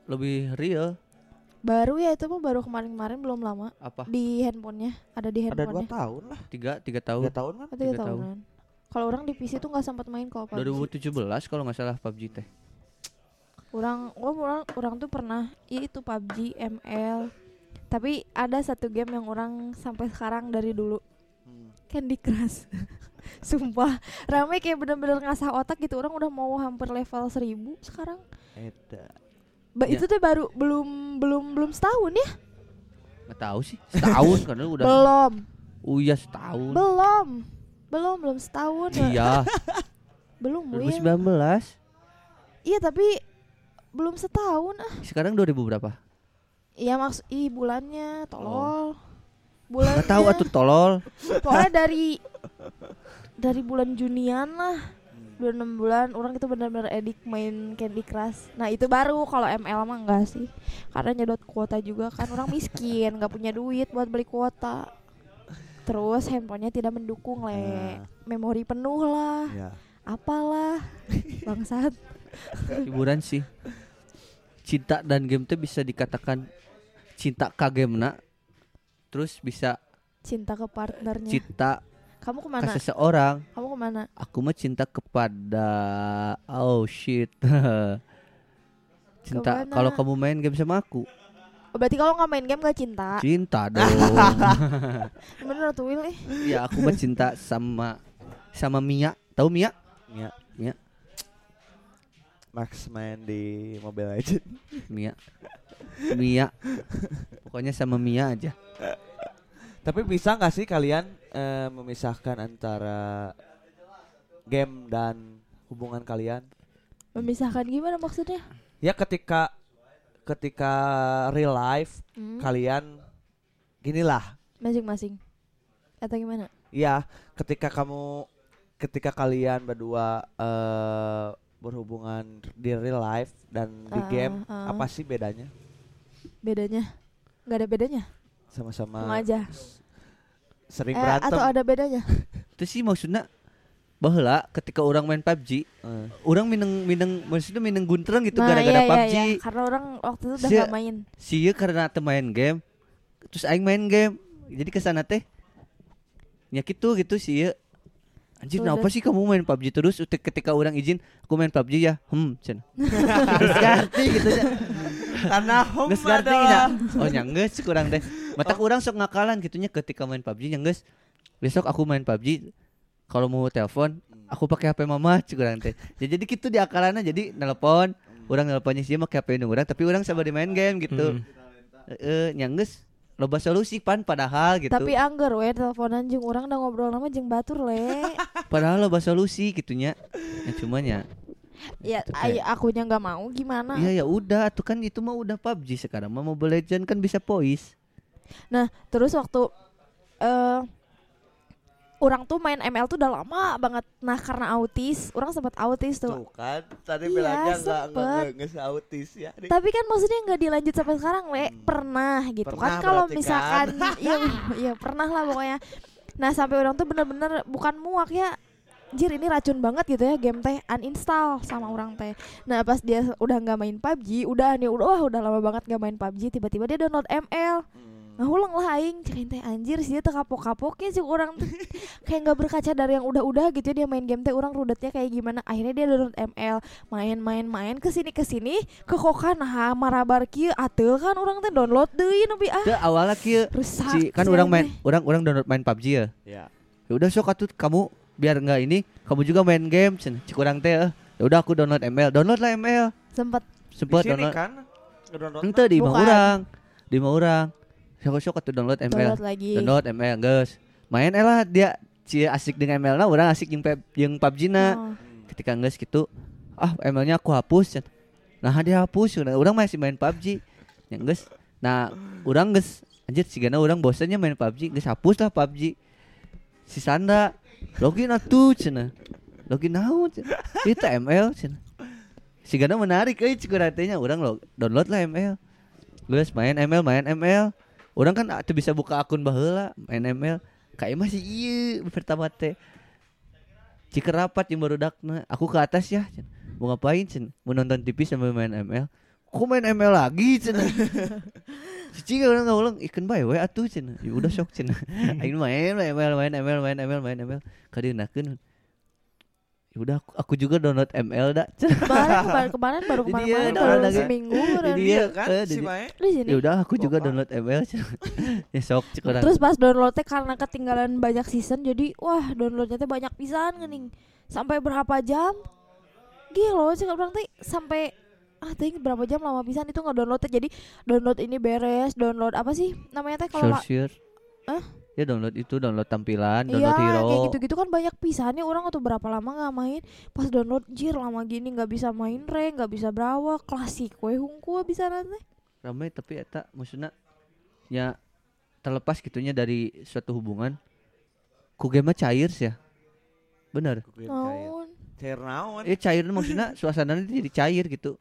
lebih real baru ya itu mah baru kemarin-kemarin belum lama apa? di handphonenya ada di ada dua handphonenya tahun lah Tiga tiga tiga tahun. tahun kan tiga tiga tahun. tahunan kalau orang di PC tuh nggak sempat main kalau PUBG 2017 kalau nggak salah PUBG teh. orang oh, orang orang tuh pernah ya itu PUBG ML tapi ada satu game yang orang sampai sekarang dari dulu Hmm. Candy Crush sumpah rame kayak bener-bener ngasah otak gitu orang udah mau hampir level 1000 sekarang Eda. ba Ya. itu tuh baru belum belum belum setahun ya Nggak tahu sih. Setahun karena udah. belum Oh iya setahun. belum belum belum setahun Iya, belum Will. 2019. iya tapi belum setahun ah Sekarang 2000 berapa? Iya maksud ih bulannya tolol. Bulannya. Nggak tahu atuh tolol. pokoknya dari dari bulan Junian lah. Dua enam bulan orang itu benar-benar edik main Candy Crush. Nah itu baru kalau ML mah enggak sih. Karena nyedot kuota juga kan orang miskin nggak punya duit buat beli kuota. Terus handphonenya tidak mendukung le. Nah. memori penuh lah. Ya. apalah bangsat. Hiburan sih. Cinta dan game tuh bisa dikatakan cinta ka game Terus bisa cinta ke partnernya cinta kamu ke ke mana seseorang. kamu ke mana Aku mah cinta kepada oh shit. cinta kalau kamu main game sama aku, Oh, berarti kalau nggak main game nggak cinta cinta dong. bener tuh Will ya aku mah cinta sama sama Mia. Tahu Mia? Ya. Ya. Max main di Mobile Legend. Mia. Mia. Pokoknya sama Mia aja. Tapi bisa nggak sih kalian eh, memisahkan antara game dan hubungan kalian? memisahkan gimana maksudnya Ya ketika ketika real life Hmm, kalian ginilah. masing-masing atau gimana Ya, ketika kamu ketika kalian berdua eh berhubungan di real life dan di Ah, game ah. apa sih bedanya? bedanya nggak ada bedanya Sama-sama sama aja sering eh, berantem. atau ada bedanya Itu sih maksudnya bahwa ketika orang main PUBG, Eh, orang mineng mineng maksudnya mineng guntreng gitu nah gara-gara iya, iya, PUBG. iya. karena orang waktu itu udah Si- gak main Sia karena main game. Terus aing main game. Jadi ke sana teh nya gitu gitu sih Anjir, kenapa sih kamu main PUBG terus? Ketika orang izin, aku main PUBG ya. Hmm, cen. Ngerti gitu ya. Karena home Geus ngerti ada. nya. Oh nya geus kurang deh. Mata urang sok ngakalan gitunya ketika main PUBG nya geus. Besok aku main PUBG kalau mau telepon aku pakai HP mama cik urang teh. Ya, jadi gitu di akalannya jadi nelpon orang nelponnya sih pakai HP urang tapi orang sabar di main game gitu. Hmm. Eh nya geus loba solusi pan padahal gitu. Tapi angger we teleponan jeung urang udah ngobrol nama jeung batur le. padahal loba solusi gitunya. Ya cuman ya ya Itu ay, kayak- akunya nggak mau gimana? Iya ya udah tuh kan itu mah udah PUBG sekarang mah Mobile Legend kan bisa voice. Nah, terus waktu eh orang tuh main ML tuh udah lama banget. Nah, karena autis, orang sempat autis tuh. Tuh kan, tadi Iya, bilangnya enggak enggak enggak autis ya. Tapi kan maksudnya nggak dilanjut sampai sekarang, Le. Hmm. Pernah gitu Pernah kan kalau misalkan kan? iya iya pernah lah pokoknya. Nah, sampai orang tuh bener-bener bukan muak ya. Jir ini racun banget gitu ya game teh uninstall sama orang teh. Nah pas dia udah nggak main PUBG, udah nih udah wah udah lama banget nggak main PUBG, tiba-tiba dia download ML. Hmm. Nah ulang lah aing teh anjir sih dia teh kapok-kapoknya sih orang tuh kayak nggak berkaca dari yang udah-udah gitu ya dia main game teh orang rudetnya kayak gimana. Akhirnya dia download ML main-main-main ke sini ke sini ke kokan nah marabar kieu ateul kan orang teh download deui nepi ah Teu awalnya kieu rusak si kan orang main orang orang download main PUBG ya. Ya. Ya udah sok atuh kamu biar enggak ini kamu juga main game. Cen cik urang teh eh. ya udah aku download ML download lah ML sempet. Sempet Di sini download. kan ente di imah Bukan. urang di imah urang sok sok atuh download ML download lagi. Download ML geus. Main eh lah dia cie asik dengan ML na urang asik pep- jeung PUBG na Oh. ketika geus gitu ah ML-nya aku hapus nah dia hapus urang urang masih main PUBG yang geus. Nah urang geus anjir sigana urang bosannya main PUBG geus hapus lah PUBG si Sanda login atuh cenah login naon cenah itu ML cenah sigana menarik euy cik urang teh nya urang lo download lah ML geus main ML main ML urang kan atuh bisa buka akun baheula main ML kayak masih iya pertama teh. Cik rapat yang baru dakna. Aku ke atas ya mau ngapain cen? Mau nonton TV sambil main ML kok main ML lagi cenah si Cika orang ulang ikan bae we atuh cenah ya udah sok cenah aing main main ML main ML main ML main ML udah aku, aku juga download ML dah kemarin kemarin kemarin baru Jadi kemarin dia kemarin baru lagi. seminggu Jadi dan dia- Iya kan eh, si di- Mae. sini ya udah aku juga Bapak. download ML ya sok Terus pas downloadnya karena ketinggalan banyak season jadi wah downloadnya teh banyak pisan gening. Sampai berapa jam? Gila sih orang teh sampai ah teh berapa jam lama pisan itu nggak download teh. Jadi download ini beres, download apa sih namanya teh kalau Hah? Ya download itu download tampilan Iya download hero. kayak gitu-gitu kan banyak pisannya orang atau berapa lama nggak main. Pas download jir lama gini nggak bisa main rank nggak bisa berawak klasik we hungku bisa nanti ramai tapi eta maksudnya ya terlepas gitunya dari suatu hubungan ku game mah cair sih ya. Bener Cair. naon? Cair naon? eh cair maksudnya suasananya jadi cair gitu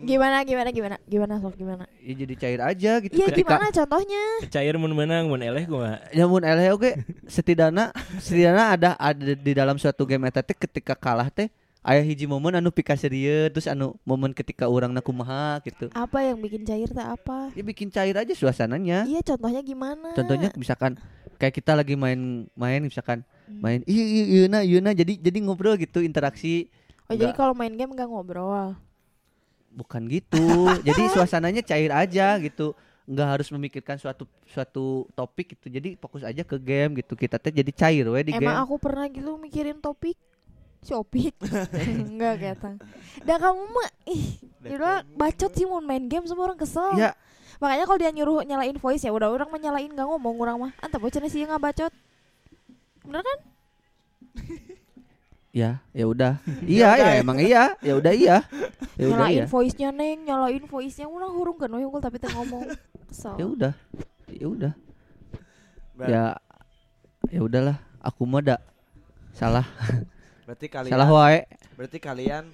gimana gimana gimana gimana sok gimana ya jadi cair aja gitu iya ketika gimana contohnya Cair mun menang mun eleh gua. ya mun eleh oke setidaknya setidaknya ada ada di dalam suatu game eta teh ketika kalah teh aya hiji momen anu pika serius terus anu momen ketika orang na kumaha gitu apa yang bikin cair teh apa ya bikin cair aja suasananya Iya contohnya gimana? contohnya misalkan kayak kita lagi main main misalkan Hmm. main iya iya iya nah jadi jadi ngobrol gitu interaksi Oh jadi Enggak. kalau main game nggak ngobrol? Bukan gitu jadi suasananya cair aja gitu nggak harus memikirkan suatu suatu topik gitu jadi fokus aja ke game gitu kita teh jadi cair we di Emang game aku pernah gitu mikirin topik? Topik? Enggak ketang. Dan kamu mah ih, udah bacot sih mau main game semua orang kesel. ya Makanya kalau dia nyuruh nyalain voice ya udah orang menyalain nggak ngomong orang mah. Anta bocah sih nggak bacot. Bener kan? ya ya udah. Iya ya emang iya. Ya udah iya. Ya udah nyalain iya. voice-nya neng, nyalain voice-nya. Orang hurung kan unggul tapi teh ngomong. Kesel. ya udah. Ya udah. Ya ya udahlah. Aku mah dak salah. Berarti kalian salah wae. berarti kalian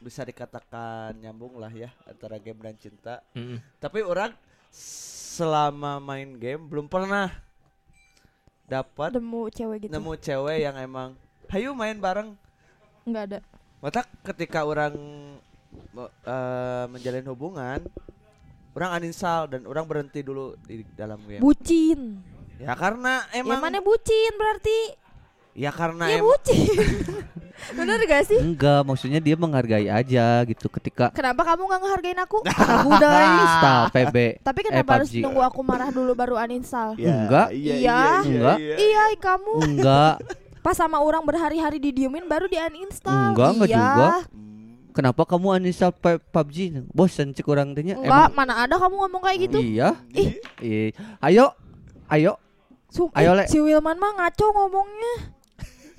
bisa dikatakan nyambung lah ya antara game dan cinta. Mm-mm. Tapi orang selama main game belum pernah dapat Nemu cewek gitu. nemu cewek yang emang hayu main bareng. Enggak ada. Mata ketika orang eh, menjalin hubungan, orang uninstall dan orang berhenti dulu di dalam game. Bucin. ya karena Emang emang mana bucin berarti? Ya karena Ya bucin. Bener gak sih? Enggak, maksudnya dia menghargai aja gitu ketika Kenapa kamu gak ngehargain aku? aku udah install PB. Tapi kenapa harus PUBG. nunggu aku marah dulu baru uninstall? Ya, Enggak. Iya. Enggak. Iya, kamu Enggak, pas sama orang berhari-hari didiemin baru di uninstall. Enggak, enggak iya. juga. kenapa kamu uninstall PUBG? Bosan cek orang tanya. Enggak, mana ada kamu ngomong kayak gitu? Iya. Ih. Ih. Ayo. Ayo. Sumpah, Ayo, Le. si Wilman mah ngaco ngomongnya.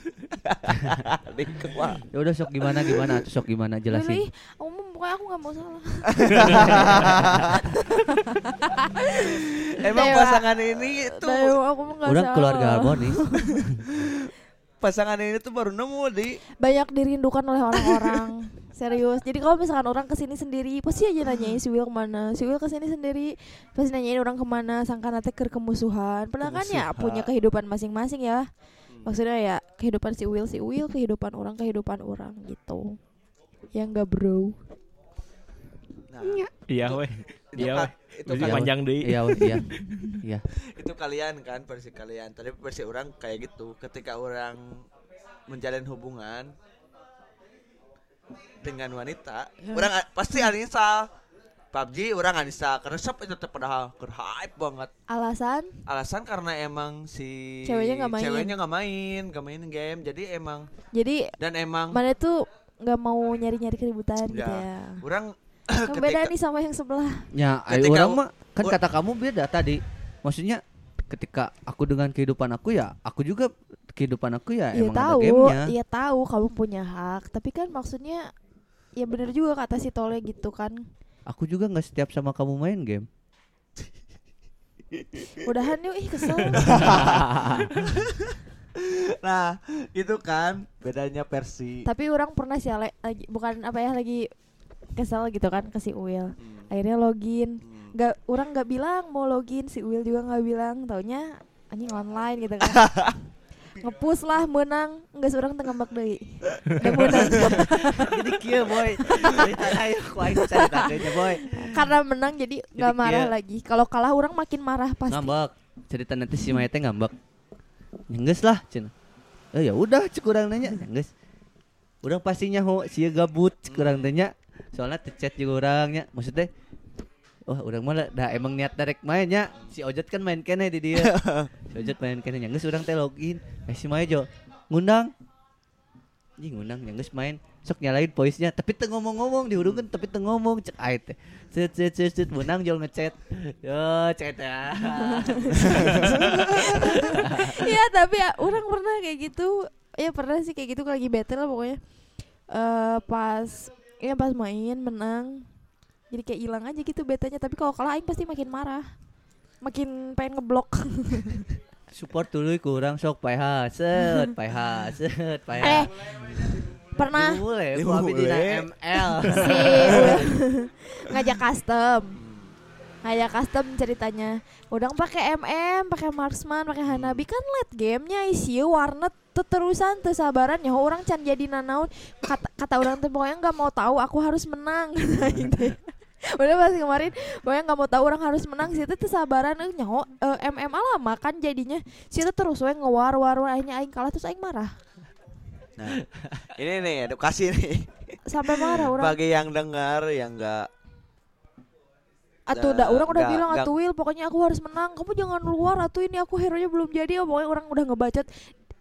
Ya udah sok gimana gimana tuh sok gimana Lili, jelasin. aku mah pokoknya aku gak mau salah. Emang Dewa. pasangan ini itu Dewa, aku gak Orang salah. keluarga harmonis. pasangan ini tuh baru nemu di Banyak dirindukan oleh orang-orang. Serius. Jadi kalau misalkan orang ke sini sendiri, pasti aja nanyain si Will ke mana. Si Will ke sini sendiri, pasti nanyain orang ke mana. Sangka nanti ke kemusuhan. Padahal kan ya punya kehidupan masing-masing ya. Maksudnya ya kehidupan si Will si Will, kehidupan orang kehidupan orang gitu. Ya enggak bro. Nah, Iya weh. Iya ka- weh. Itu, kal- panjang deui. Iya, iya. Iya. itu kalian kan versi kalian. Tapi versi orang kayak gitu. Ketika orang menjalin hubungan dengan wanita, orang a- pasti uninstall PUBG orang karena shop itu teh padahal hype banget. Alasan Alasan karena emang si Ceweknya nggak main. Ceweknya nggak main, nggak main game. Jadi emang jadi dan emang mana tuh nggak mau nyari-nyari keributan gitu Ya. ya. orang Kan beda ketika nih sama yang sebelah. Ya, ayo Ketika orang mah kan kata kamu beda tadi. Maksudnya ketika aku dengan kehidupan aku ya, aku juga kehidupan aku ya Iya emang ada tahu, gamenya. iya tahu kamu punya hak, tapi kan maksudnya ya bener juga kata si Tole gitu kan. Aku juga nggak setiap sama kamu main game. Udahan yuk, ih kesel. nah itu kan bedanya versi tapi orang pernah sih lagi bukan apa ya lagi kesel gitu kan ke si Will. Hmm, Akhirnya login. hmm. Gak orang nggak bilang mau login, si Will juga nggak bilang. Taunya anjing online gitu kan. Ngepus lah menang nggak seorang tengah ngambek deui. Udah menang. Jadi kia boy. Boy. Karena menang jadi nggak marah kia- lagi. Kalau kalah orang makin marah pasti. Ngambek. Cerita nanti si Maya teh ngambek. Nyengges lah cenah. Eh ya udah cek urang nanya nyengges. Urang pastinya ho sia gabut cek urang tanya. Soalnya chat juga orangnya maksudnya Wah, urang mah dah emang niat direct mainnya. Si Ojot kan main kene di dia. si Ojot main kene nyengges urang teh login. Eh si Maya jo ngundang. Anjing ngundang nyengges main. Sok nyalain voice-nya tapi teu ngomong-ngomong dihurungkeun tapi teu ngomong cek ait teh. Set set set set menang jol ngechat. Yo chat ya. Iya tapi ya, orang pernah kayak gitu ya pernah sih kayak gitu lagi battle lah pokoknya eh pas ya pas main menang. Jadi kayak hilang aja gitu betanya. Tapi kalau kalah aing pasti makin marah. Makin pengen ngeblok. Support dulu kurang sok PH set PH set PH eh pernah? Boleh abi. ML si ngajak custom. Ngajak custom ceritanya. Udah pakai MM pakai marksman pakai hanabi. Kan late gamenya isi warnet terusan tesabaran ya orang can jadi nanaun. Kata kata orang tuh pokoknya nggak mau tahu aku harus menang. Udah pas kemarin pokoknya nggak mau tahu orang harus menang. Sih itu tesabaran eh nyaho eh, MMA lama kan jadinya. Sih terus we ngewar war war akhirnya aing kalah terus aing marah. Nah ini nih edukasi nih. Sampai marah orang. Bagi yang dengar yang enggak Atuh Nggak- udah orang udah nggak- bilang atuh Will pokoknya aku harus menang. Kamu jangan keluar atuh ini aku hero nya belum jadi. Oh, pokoknya orang udah ngebacot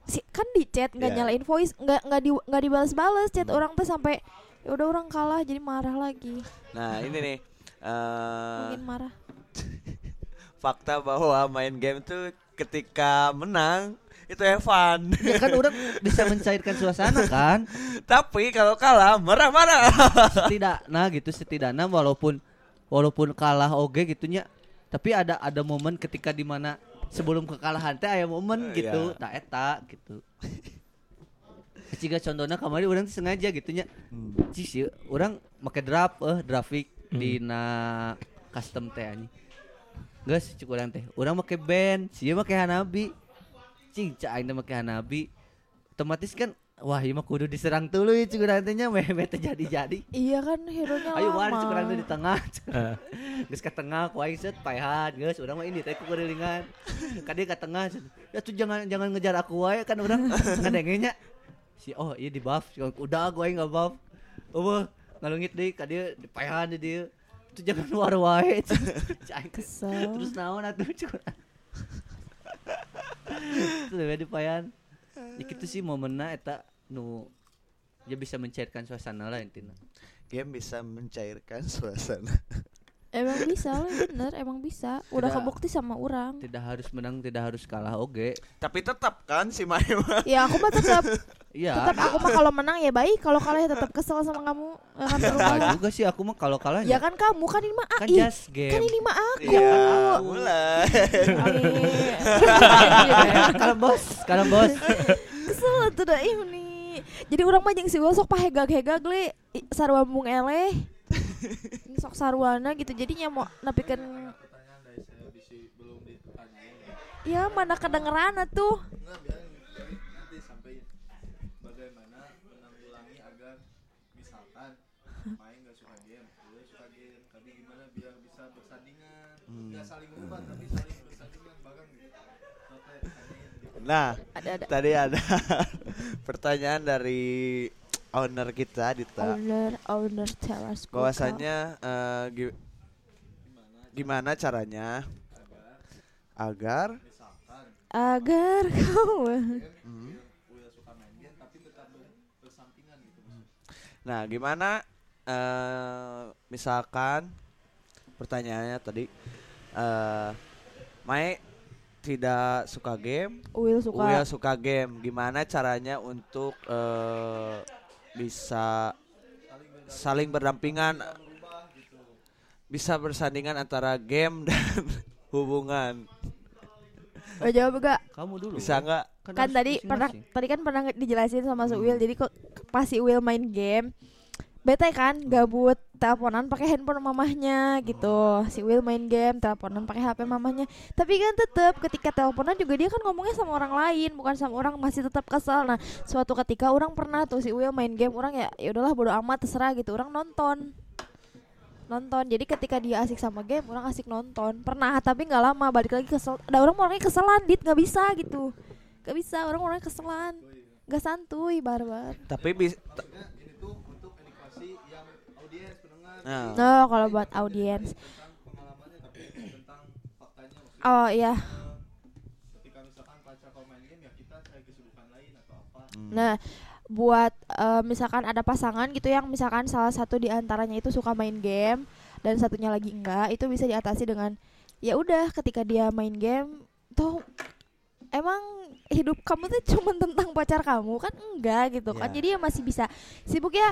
si kan di chat nggak Iya. nyalain voice nggak nggak di nggak dibalas-balas chat Hmm. orang tuh sampai ya udah orang kalah jadi marah lagi. Nah ini nih eh mungkin marah. fakta bahwa main game tuh ketika menang itu have fun ya kan orang bisa mencairkan suasana kan? Tapi kalau kalah marah-marah. Setidaknya gitu setidaknya walaupun walaupun kalah oge gitunya tapi ada ada momen ketika di mana sebelum kekalahan teh aya momen Eh, gitu iya. tak eta gitu jika contohnya kemarin orang sengaja gitunya Cih, sih orang make draft eh grafik Hmm. dina custom teh anjing Geus cuk urang teh. Urang make band, sia make Hanabi. Cing teh make Hanabi. Otomatis kan wah iya mah kudu diserang dulu ya cukup nantinya. Meh terjadi jadi Iya kan hero-nya ayo war cukup nanti di tengah geus ka tengah ku aing set paehan geus. Urang mah ini teh ku kerilingan ka dia ka tengah ya tuh jangan jangan ngejar aku wae kan urang. Ngadengenya. Si oh iya di buff. Udah aku aing enggak buff oh ngalungit deui ka dia di paehan di dia. Itu jangan war wae Kesel. terus naon atuh cukup. Terus di paehan ya gitu sih momenna eta nu dia bisa mencairkan suasana lah intinya Game bisa mencairkan suasana. Emang bisa lah bener, emang bisa. Udah Tidak. kebukti sama orang. tidak harus menang tidak harus kalah oke Tapi tetap kan si Maya. Ya aku mah tetap iya tetap aku mah kalau menang ya baik, kalau kalah ya tetap kesel sama kamu. Ya kan Enggak berubah. juga sih aku mah kalau kalah Ya kan kamu kan ini mah kan AI. just game Kan ini mah aku. Iya, mulai. Ai. kalau bos kalau bos Kesel tuh dah ini. Jadi orang mah jeung si Will sok pahegag-hegag le sarua mung eleh. Ini sok sarwana gitu. Jadinya mau napikeun Ya mana kedengeran tuh sampai bagaimana menanggulangi agar misalkan main nggak suka game, gue suka game, tapi gimana biar bisa bersandingan, nggak saling umpan tapi saling bersandingan, bahkan gitu. Sampai tandingin gitu. Nah, Ada ada. tadi ada pertanyaan dari owner kita Dita. Owner owner teras bahwasanya eh, gi- gimana caranya agar agar kau nah gimana eh, misalkan pertanyaannya tadi eh Mai tidak suka game? Will suka. Will suka game. Gimana caranya untuk eh, bisa saling berdampingan bisa bersandingan antara game dan hubungan? Oh, jawab gak? kamu dulu. Bisa nggak? Kan harus tadi pernah masing-masing. tadi kan pernah dijelasin sama si Will. Jadi kok pas si Will main game bete kan? Gabut teleponan pakai handphone mamahnya gitu. Si Will main game teleponan pakai HP mamahnya. Tapi kan tetap ketika teleponan juga dia kan ngomongnya sama orang lain bukan sama orang masih tetap kesal nah suatu ketika orang pernah tuh si Will main game orang ya ya udahlah bodo amat terserah gitu. Orang nonton. Nonton. Jadi ketika dia asik sama game orang asik nonton. Pernah tapi nggak lama balik lagi kesel. Ada orang orangnya keselan dit. Nggak bisa gitu. Nggak bisa orang orangnya keselan. Nggak santuy barbar. Tapi bis t- Ini tuh untuk edukasi yang audiens pendengar nah, no kalau buat audiens oh iya ya apa. Nah, buat eh, misalkan ada pasangan gitu yang misalkan salah satu di antaranya itu suka main game dan satunya lagi enggak, itu bisa diatasi dengan ya udah ketika dia main game tuh emang hidup kamu tuh cuma tentang pacar kamu kan enggak gitu kan. Ya. Jadi ya masih bisa sibuk ya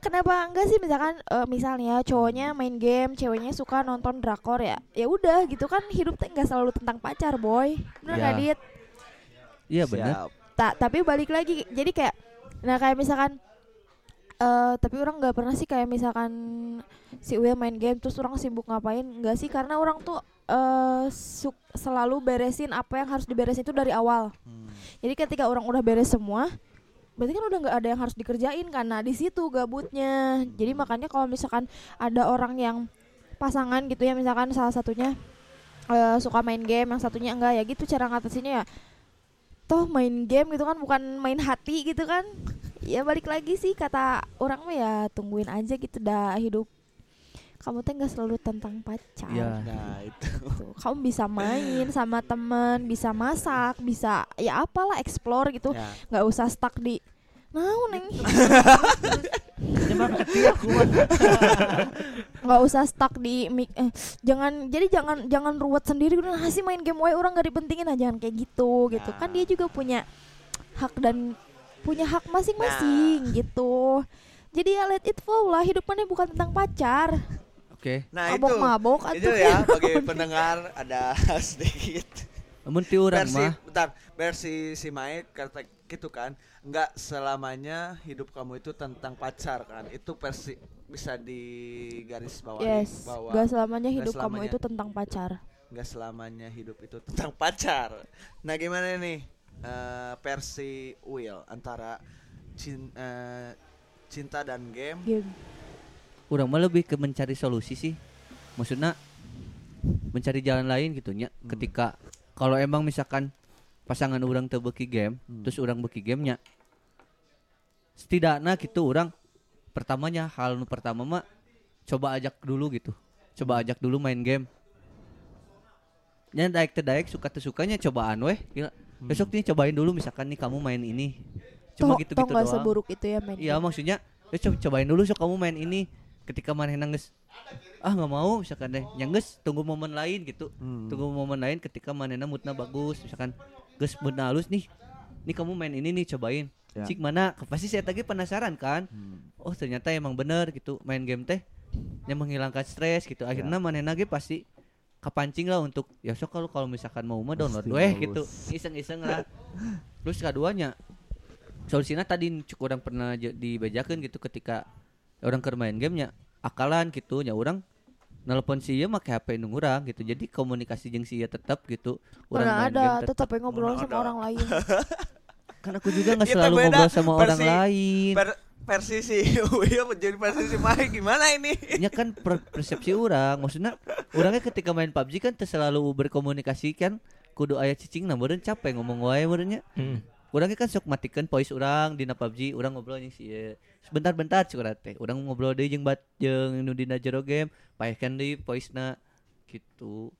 Kenapa enggak sih misalkan eh, misalnya cowoknya main game, ceweknya suka nonton drakor ya. Ya udah gitu kan hidup tuh enggak selalu tentang pacar, boy. Bener Ya. nggak, Dit? iya benar tak tapi balik lagi jadi kayak nah kayak misalkan eh tapi orang nggak pernah sih kayak misalkan si Will main game terus orang sibuk ngapain nggak sih karena orang tuh suk- selalu beresin apa yang harus diberesin itu dari awal Hmm. jadi ketika orang udah beres semua berarti kan udah nggak ada yang harus dikerjain karena di situ gabutnya. Jadi makanya kalau misalkan ada orang yang pasangan gitu ya misalkan salah satunya eh, suka main game yang satunya enggak ya gitu cara ngatasinnya ya. Toh main game gitu kan bukan main hati gitu kan? Ya balik lagi sih kata orang mah ya tungguin aja gitu dah hidup. Kamu teh nggak selalu tentang pacar. Iya. nah itu. Gitu. kamu bisa main sama teman bisa masak bisa ya apalah explore gitu. Ya. nggak usah stuck di nah neng. Nggak usah stuck di mic eh, jangan jadi jangan jangan ruwet sendiri. Udah nah sih main game wae orang gak dipentingin nah jangan kayak gitu gitu. Kan dia juga punya hak dan punya hak masing-masing gitu. Jadi ya let it flow lah. Hidup mana bukan tentang pacar. Oke. nah itu. Mabok-mabok itu atuh ya bagi pendengar ada sedikit Namun ti urang versi mah bentar versi si Mae kata gitu kan nggak selamanya hidup kamu itu tentang pacar kan itu versi bisa digaris bawahi yes bahwa gak selamanya Gak hidup kamu selamanya. itu tentang pacar nggak selamanya hidup itu tentang pacar nah gimana nih eh, versi Will antara cin- eh, cinta dan game Game. Orang mah lebih ke mencari solusi sih. Maksudnya mencari jalan lain gitu nya. Hmm. Ketika kalau emang misalkan pasangan orang teu beuki game, Hmm. terus orang beuki gamenya. Setidaknya gitu orang pertamanya hal nu pertama mah coba ajak dulu gitu. Coba ajak dulu main game. Nya daek teu daek suka teu sukanya cobaan weh. Gila. Besok nih cobain dulu misalkan nih kamu main ini. Cuma toh nggak doang. seburuk itu ya main. Iya maksudnya ya coba cobain dulu sok kamu main ini ketika mana nangis ah nggak mau misalkan deh. Nyangges tunggu momen lain gitu. Hmm. tunggu momen lain ketika manena moodna bagus misalkan gus moodna halus nih. Nih kamu main ini nih cobain. Ya. cik mana? Pasti saya tadi penasaran kan? Hmm. oh ternyata emang bener gitu main game teh yang menghilangkan stres gitu. Akhirnya manena ge pasti kepancing lah untuk ya sok kalau kalau misalkan mau mah download weh gitu. Iseng-iseng lah. Terus keduanya solusinya tadi cukup orang pernah dibejakeun gitu ketika orang keur main gamenya akalan gitu. Nya orang nelpon si make HP nu urang gitu. Jadi komunikasi jeung si ieu tetep gitu. Mana main ada game tetap ngobrol sama ada. orang lain. kan aku juga nggak selalu beda. ngobrol sama orang versi- lain. Per- versi si Uya menjadi versi si Mai gimana ini? Nya kan per- persepsi orang maksudnya orangnya ketika main PUBG kan selalu berkomunikasi kan. Kudu aya cicing nah meureun capek ngomong wae meureunnya. Hmm. Orangnya kan sok matikan voice orang dina PUBG, orang ngobrol jeung si ieu. Sebentar-bentar urang teh. Urang ngobrol deui jeung bat jeung nu dina jero game, paehkeun deui voice-na gitu.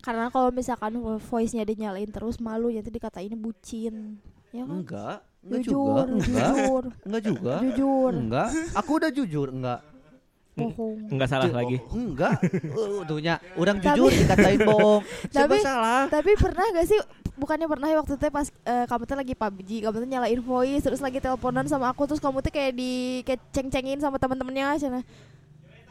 Karena kalau misalkan voice-nya dinyalain terus malu jadi dikatain bucin. Ya kan? Enggak, enggak Jujur, juga, enggak. jujur, Enggak juga. jujur, Enggak, aku udah jujur, enggak. bohong. Enggak salah Ju- lagi. oh, enggak. Uh, tuhnya, orang jujur dikatain bohong. Siapa Tapi- salah? Tapi pernah gak sih bukannya pernah ya waktu itu pas eh, kamu tuh lagi PUBG, kamu tuh nyalain voice terus lagi teleponan sama aku terus kamu tuh kayak di kayak ceng-cengin sama teman-temannya cina.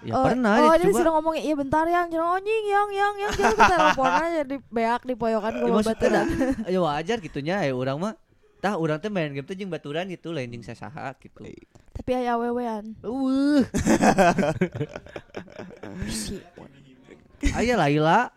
Ya oh, pernah Oh, ya, jadi sudah ngomongin iya bentar yang jangan anjing yang yang yang kita ke teleponan jadi beak di poyokan Ya, gue maksudnya baturan. ya wajar gitunya ya orang mah tah orang teh main game teh jeung baturan gitu lain jeung sasaha gitu. Tapi aya wewean. Uh, aya Laila.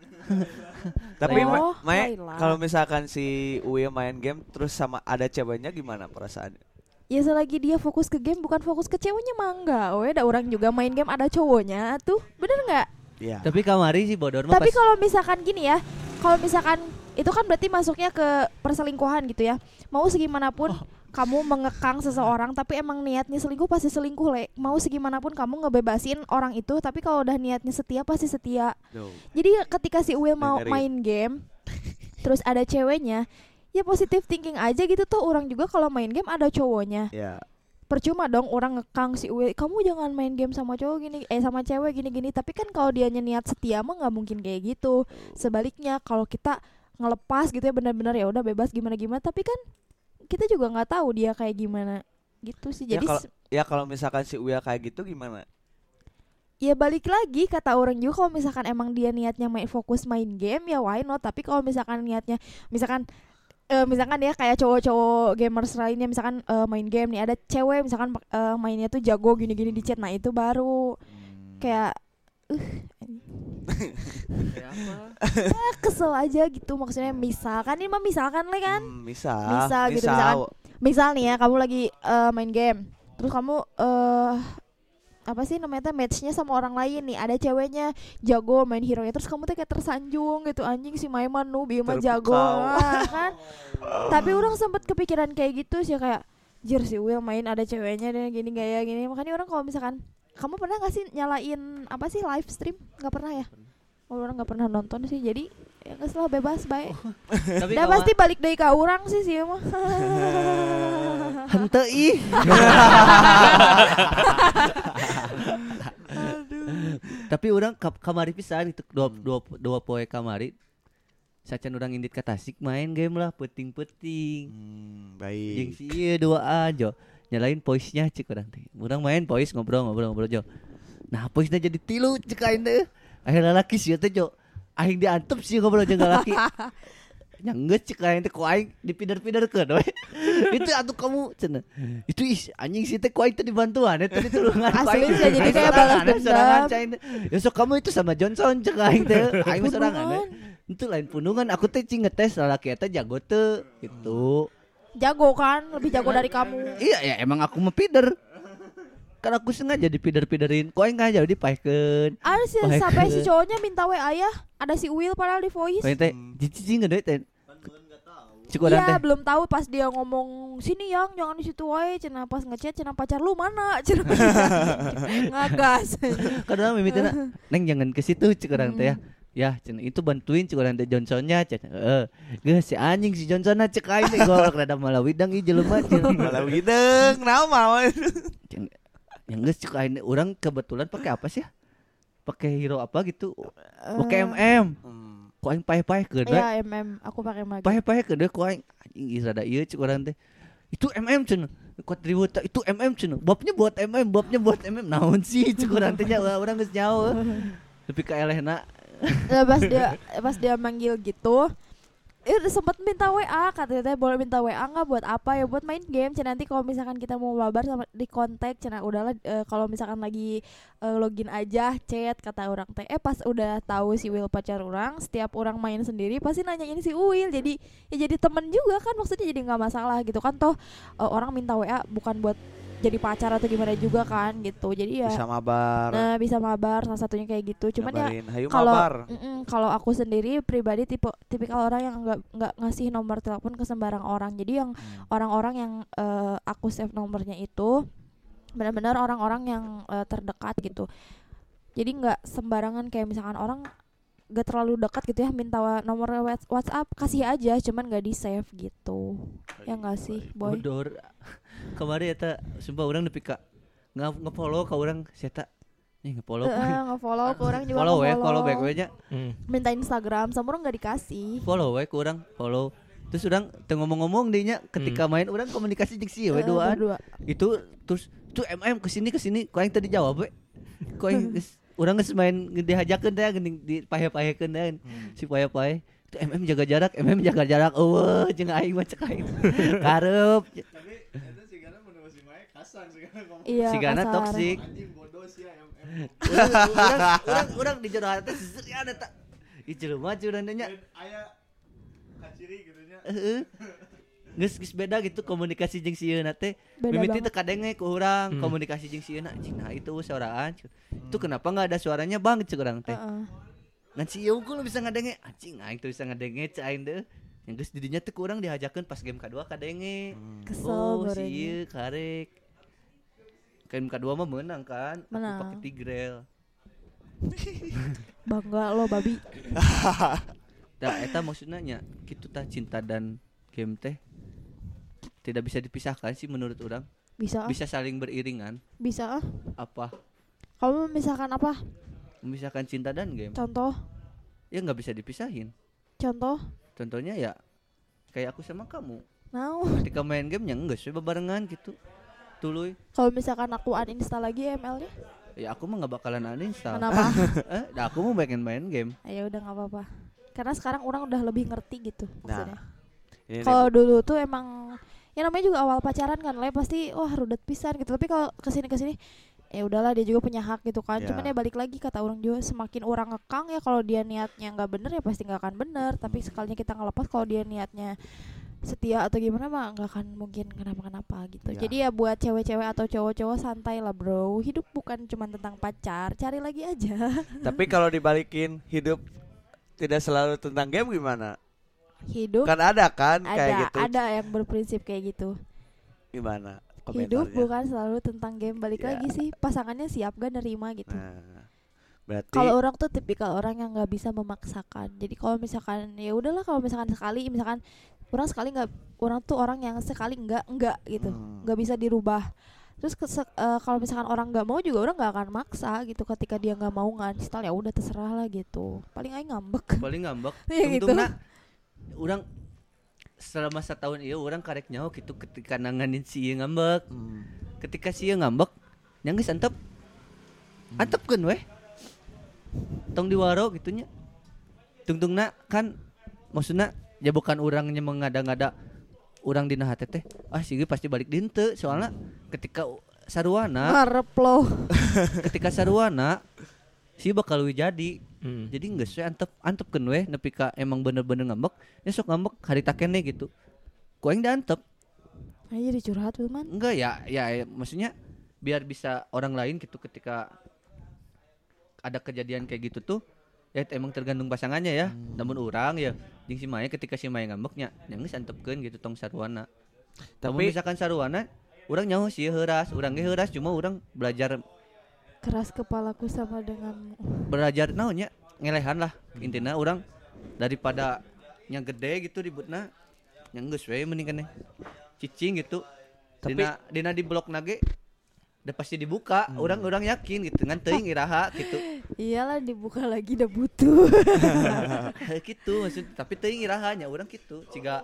tapi Oh, Ma- kalau misalkan si Uya main game terus sama ada ceweknya gimana perasaannya Ya selagi dia fokus ke game bukan fokus ke ceweknya mah enggak. We ada orang juga main game ada cowoknya tuh. Bener nggak? Iya Tapi kamari si bodor mah Tapi pas kalau misalkan gini ya, kalau misalkan itu kan berarti masuknya ke perselingkuhan gitu ya. Mau segimanapun Oh. Kamu mengekang seseorang, tapi emang niatnya selingkuh pasti selingkuh le. Mau segimanapun kamu ngebebasin orang itu, tapi kalau udah niatnya setia pasti setia. Tuh. Jadi ketika si Will mau Dengerin. main game, terus ada ceweknya, ya positif thinking aja gitu tuh orang juga kalau main game ada cowoknya ya percuma dong orang ngekang si Uwe kamu jangan main game sama cowok gini eh sama cewek gini gini tapi kan kalau dia niat setia mah nggak mungkin kayak gitu sebaliknya kalau kita ngelepas gitu ya benar-benar ya udah bebas gimana gimana tapi kan kita juga nggak tahu dia kayak gimana gitu sih. Ya, jadi kalau- se- ya kalau misalkan si Uya kayak gitu gimana? Ya balik lagi kata orang juga kalau misalkan emang dia niatnya main fokus main game ya why not? Tapi kalau misalkan niatnya misalkan eh, misalkan ya kayak cowok-cowok gamers lainnya misalkan eh, main game nih ada cewek misalkan eh, mainnya tuh jago gini-gini di chat nah itu baru. Kayak Kayak apa? ah, kesel aja gitu maksudnya misalkan ini mah misalkan le kan. Hmm, misal Misal gitu, misalkan. misal nih ya kamu lagi eh, main game. Terus kamu eh apa sih namanya teh matchnya sama orang lain nih. Ada ceweknya jago main hero nya terus kamu tuh kayak tersanjung gitu anjing si Maiman noob ieu mah jago. Ah, kan? Tapi orang sempet kepikiran kayak gitu sih kayak jir si Will main ada ceweknya dan gini gaya gini. Makanya orang kalau misalkan kamu pernah gak sih nyalain apa sih live stream nggak pernah ya Oh, orang nggak pernah nonton sih jadi ya nggak salah bebas baik Tapi Udah kama- pasti balik dari ke orang sih sih mah. henteu ih. Tapi orang ka- kamari pisan itu dua dua dua poe kamari. Sacan orang indit ka Tasik main game lah peting-peting. Hmm, Jeung baik si ieu duaan jo. Nyalain voice-nya cik urang teh. Urang main voice ngobrol ngobrol ngobrol jo. Nah, voice-nya jadi tilu cik aing teh. Akhirnya laki sih teh jo. Aing diantep sih ngobrol jeung laki. Nyanggeus cik aing teh ku aing dipider-piderkeun we. Itu atuh kamu cenah. Itu is anjing sih teh ku aing teh dibantuan eta ditulungan ku Asli sih, jadi kayak balas aing dendam. teh. Ya sok kamu itu sama Johnson cek aing teh. Aing sorangan. Itu lain punungan aku teh cing ngetes lalaki eta jago teu gitu. Jago kan lebih jago dari kamu Iya ya emang aku mau feeder. Kan aku sengaja di feeder-feederin. Kok enggak jadi paikeun. ada sih Baik. sampai si cowoknya minta wa ya ada si Will padahal di voice Kau teh Hmm. cici enggak deh teh. kan belum nggak tahu Cukup orang Iya belum tahu pas dia ngomong sini yang jangan di situ wae cina pas ngechat cina pacar lu mana cina ngagas Kadang mimitna neng jangan ke situ cik orang teh ya. Hmm. Ya, cina itu bantuin cik orang teh Johnsonnya cina. Heeh. Geus si anjing si Johnsonna cek aing teh golok rada malah widang ieu jelema cina. Malah wideng, nama Cina, Yang geus cek aing teh, urang kebetulan pakai apa sih ya? Pakai hero apa gitu? Pakai MM. Kok aing pae-pae keun we. Iya MM aku pakai magi pahe-pahe ke deh ku aing anjing geus rada ieu cik urang teh. Itu MM cenah. Kontributa itu MM cenah. Babnya buat MM, babnya buat MM. Naon sih cik urang teh nya urang geus nyawa. Tapi ka elehna pas dia pas dia manggil gitu eh udah sempet minta WA katanya boleh minta WA nggak buat apa ya? Buat main game Cina. Nanti kalau misalkan kita mau mabar sama di kontak Cina udahlah eh, kalau misalkan lagi eh, login aja chat kata orang teh. Eh pas udah tahu si Will pacar orang setiap orang main sendiri pasti nanya ini si Will. Jadi ya jadi temen juga kan maksudnya jadi nggak masalah gitu kan. Toh eh, orang minta WA bukan buat jadi pacar atau gimana juga kan gitu. Jadi ya Bisa mabar. nah bisa mabar salah satunya kayak gitu. Cuman ya Ngabarin, Hayu kalau kalau aku sendiri pribadi tipe tipikal orang yang nggak nggak ngasih nomor telepon ke sembarang orang. Jadi yang Hmm. orang-orang yang eh, aku save nomornya itu benar-benar orang-orang yang eh, terdekat gitu. Jadi nggak sembarangan kayak misalkan orang gak terlalu dekat gitu ya minta wa- nomor Whats- WhatsApp kasih aja cuman gak di save gitu ya nggak sih boy bodor. Kemarin eta sumpah urang nepi ka nge- nge-follow ka urang sia eta. Nih nge-follow. Heeh, nge-follow ke orang juga Follow we, nge-follow. follow back we nya. Hmm. minta Instagram sama orang nggak dikasih Follow we ku urang, follow. Terus urang teu ngomong-ngomong dinya ketika main urang komunikasi jeung si we duaan. berdua. itu terus itu MM ke sini ke sini kau yang tadi jawab we kau yang urang geus main dihajakeun teh geuning dipahe-pahekeun teh si pahe-pahe itu MM jaga jarak MM jaga jarak. Eueuh jeung aing mah cek aing. Karep. Iya si Gana kasar. toksik ya urang urang di jero hati seserian eta Ih jelema curang nya dan ayah kaciri gitu nya geus geus beda gitu komunikasi jeung si Yeuna teh. Mimiti teu kadenge ku urang Hmm. komunikasi jeung si Yeuna anjing nah itu suaraan itu kenapa nggak ada suaranya bang cek urang teh. Heeh. ngan si Ieu lu bisa ngadenge anjing aing tuh bisa ngadenge cek aing deh. Yang geus didinya teh kurang dihajakeun pas game kedua kadenge. Kesel oh si Ieu karek. Game kedua mah menang kan Aku Menang. pakai tigrel. Bangga lo babi. Nah, eta maksudnya nya kitu tah cinta dan game teh tidak bisa dipisahkan sih menurut orang. Bisa. Ah, bisa saling beriringan. Bisa. Ah. apa? Kamu misalkan apa? Memisahkan cinta dan game. Contoh. Ya nggak bisa dipisahin. Contoh. Contohnya ya kayak aku sama kamu. Now ketika main game nya enggak sih barengan gitu. Tuluy kalau misalkan aku uninstall lagi ML nya? Ya aku mah nggak bakalan uninstall. Kenapa? Eh dah aku mau pengen main game. Ya udah nggak apa-apa. Karena sekarang orang udah lebih ngerti gitu maksudnya. Ini nih, kalau dulu tuh emang ya namanya juga awal pacaran kan lah pasti wah rudet pisan gitu tapi kalau ke sini ke sini ya udahlah dia juga punya hak gitu kan Ya. cuman ya balik lagi kata orang juga semakin orang ngekang ya kalau dia niatnya nggak bener ya pasti nggak akan bener tapi sekalinya kita ngelepas kalau dia niatnya setia atau gimana mah nggak akan mungkin kenapa-kenapa gitu Ya. jadi ya buat cewek-cewek atau cowok-cowok santai lah bro hidup bukan cuma tentang pacar cari lagi aja Tapi kalau dibalikin hidup tidak selalu tentang game gimana? Hidup Kan ada kan ada kayak gitu. ada yang berprinsip kayak gitu Gimana? hidup bukan selalu tentang game balik Ya. lagi sih pasangannya siap gak nerima gitu Nah, berarti kalau orang tuh tipikal orang yang nggak bisa memaksakan jadi kalau misalkan ya udahlah kalau misalkan sekali misalkan orang sekali nggak orang tuh orang yang sekali nggak nggak gitu Hmm. nggak bisa dirubah terus eh, kalau misalkan orang nggak mau juga orang nggak akan maksa gitu ketika dia nggak mau nginstal ya udah terserah lah gitu paling aja ngambek paling ngambek Iya gitu. Orang selama setahun iya orang karek nyawa gitu ketika nanganin si ieu ngambek. Hmm. ketika si ieu ngambek yang geus antep antepkeun weh. Tong diwaro gitunya tungtungna kan maksudnya ya bukan orangnya mengada-ngada orang dina hati teh ah sih pasti balik dinte soalnya ketika saruana ngarep loh. ketika saruana si bakal jadi Hmm. jadi nggak sih antep antep kan weh nepi ka emang bener-bener ngambek. Ya sok ngambek hari takene gitu. Ku aing antep. Nah, jadi curhat man. enggak ya, ya ya, maksudnya biar bisa orang lain gitu ketika ada kejadian kayak gitu tuh ya emang tergantung pasangannya ya. Namun orang ya jeung si Maya ketika si Maya ngambeknya yang antepkeun gitu tong sarwana. Tapi Tapi misalkan sarwana orang nyaho sih heuras orang ge heuras cuma orang belajar Keras kepalaku sama denganmu. belajar naonnya ngelehan lah intinya orang daripada yang gede gitu ributna yang geus we mending keneh cicing gitu. Tapi- dina dina di blok nage udah pasti dibuka. Orang orang yakin gitu ngan teuing iraha gitu. Iyalah dibuka lagi udah butuh. gitu maksud tapi teuing irahanya orang gitu. Ciga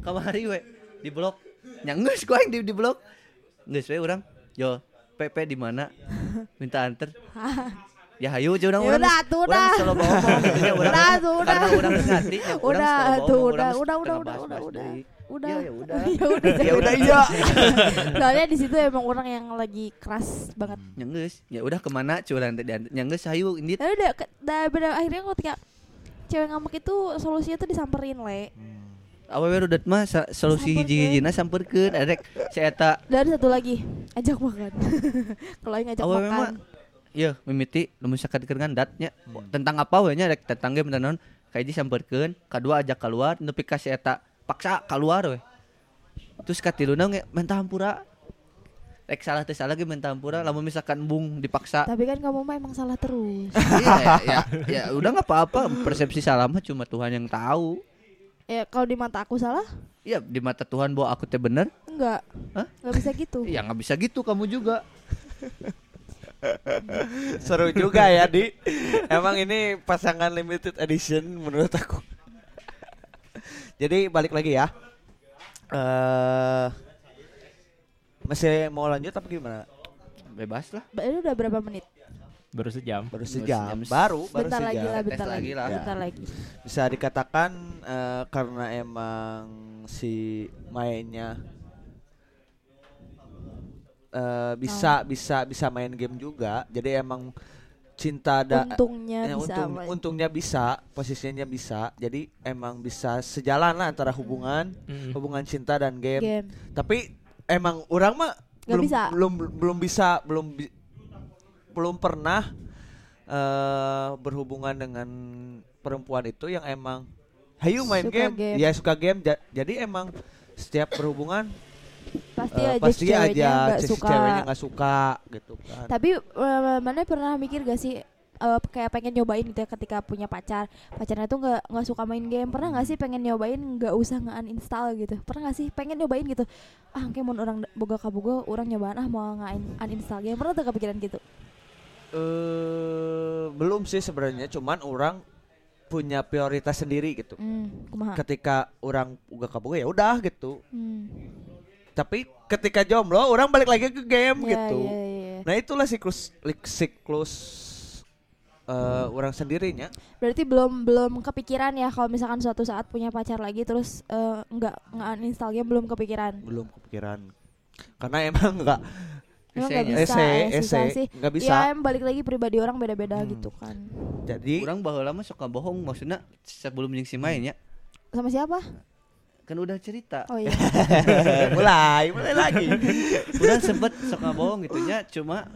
kamari we di blok. Nya geus ku aing di, di blok. Geus we orang yo PP di mana minta anter ya hayu aja orang orang udah, geus- tuh orang udah. selalu bawa orang gitu ya orang Udah, tuh udah. karena orang geus ngerti ya, Udah, selalu bawa tuh orang udah, geus udah, udah, tengah udah, bahas-bahas udah, udah. deui. Udah. ya ya udah ya udah. ya udah iya. Soalnya di situ emang orang yang lagi keras banget. nya geus ya udah ke mana curang hayu indit Ya udah, ke- dah pada akhirnya ketika cewek ngambek itu solusinya tuh disamperin le. Awewe rudet mah solusi hiji-hijina samperkeun adek si eta Dan satu lagi, ajak makan. Kalau yang ngajak Awewe makan. Iya, mimiti lamun sakat keur ngandatnya. Tentang apa we nya rek tentang game naon kayak disamperkeun, kadua ajak keluar, nepi ka si eta paksa keluar we. Terus katiluna nge minta hampura. Rek salah teh salah ge minta hampura, lamun misalkan bung dipaksa. Tapi kan kamu mah emang salah terus. Iya, ya, ya, ya udah nggak apa-apa, persepsi salah mah cuma Tuhan yang tahu. Ya kalau di mata aku salah, Iya, di mata Tuhan bahwa aku teh bener, enggak. Hah? Enggak bisa gitu. ya nggak bisa gitu kamu juga. Seru juga ya di. Emang ini pasangan limited edition menurut aku. Jadi balik lagi ya. Eh masih mau lanjut apa gimana? Bebas lah. Ba- Ini udah berapa menit? Baru sejam. Baru sejam. jam- Baru, baru Bentar lagi sejam. lah, Tes bentar lagi lagi. lah. Bentar lagi. Bisa dikatakan eh, karena emang si mainnya eh, bisa bisa bisa main game juga. Jadi emang cinta dan Untungnya Ya, bisa untung, main. untungnya bisa, posisinya bisa. Jadi emang bisa sejalan lah antara hubungan, Mm. hubungan cinta dan game. game. Tapi emang orang mah Nggak belum bisa. belum belum bisa belum bi- belum pernah eh berhubungan dengan perempuan itu yang emang hayu main Suka game. game. ya suka game. Ja- Jadi emang setiap berhubungan Pasti eh, aja pasti ceweknya aja suka. ceweknya nggak suka gitu kan. Tapi eh, mana pernah mikir gak sih eh, kayak pengen nyobain gitu ya ketika punya pacar pacarnya tuh nggak nggak suka main game pernah nggak sih pengen nyobain nggak usah nge uninstall gitu pernah nggak sih pengen nyobain gitu ah kayak mau orang boga kaboga orang nyobaan ah mau nge uninstall game pernah tuh kepikiran gitu eh belum sih sebenarnya, cuman orang punya prioritas sendiri gitu. hmm kumaha Ketika orang uga kaboga ya udah gitu. hmm. Tapi ketika jomblo orang balik lagi ke game Ya, gitu. ya, ya, ya. Nah itulah siklus siklus eh orang sendirinya. berarti belum belum kepikiran ya kalau misalkan suatu saat punya pacar lagi terus eh, nggak nge uninstall game belum kepikiran belum kepikiran. Karena emang enggak Emang Esenya. bisa, ese susah ese sih. bisa. ya em balik lagi pribadi orang beda-beda Hmm. gitu kan Jadi Orang baheula mah suka bohong maksudnya sebelum jeung si main ya. sama siapa Kan udah cerita. oh iya mulai mulai lagi. udah sempet suka bohong gitu nya cuma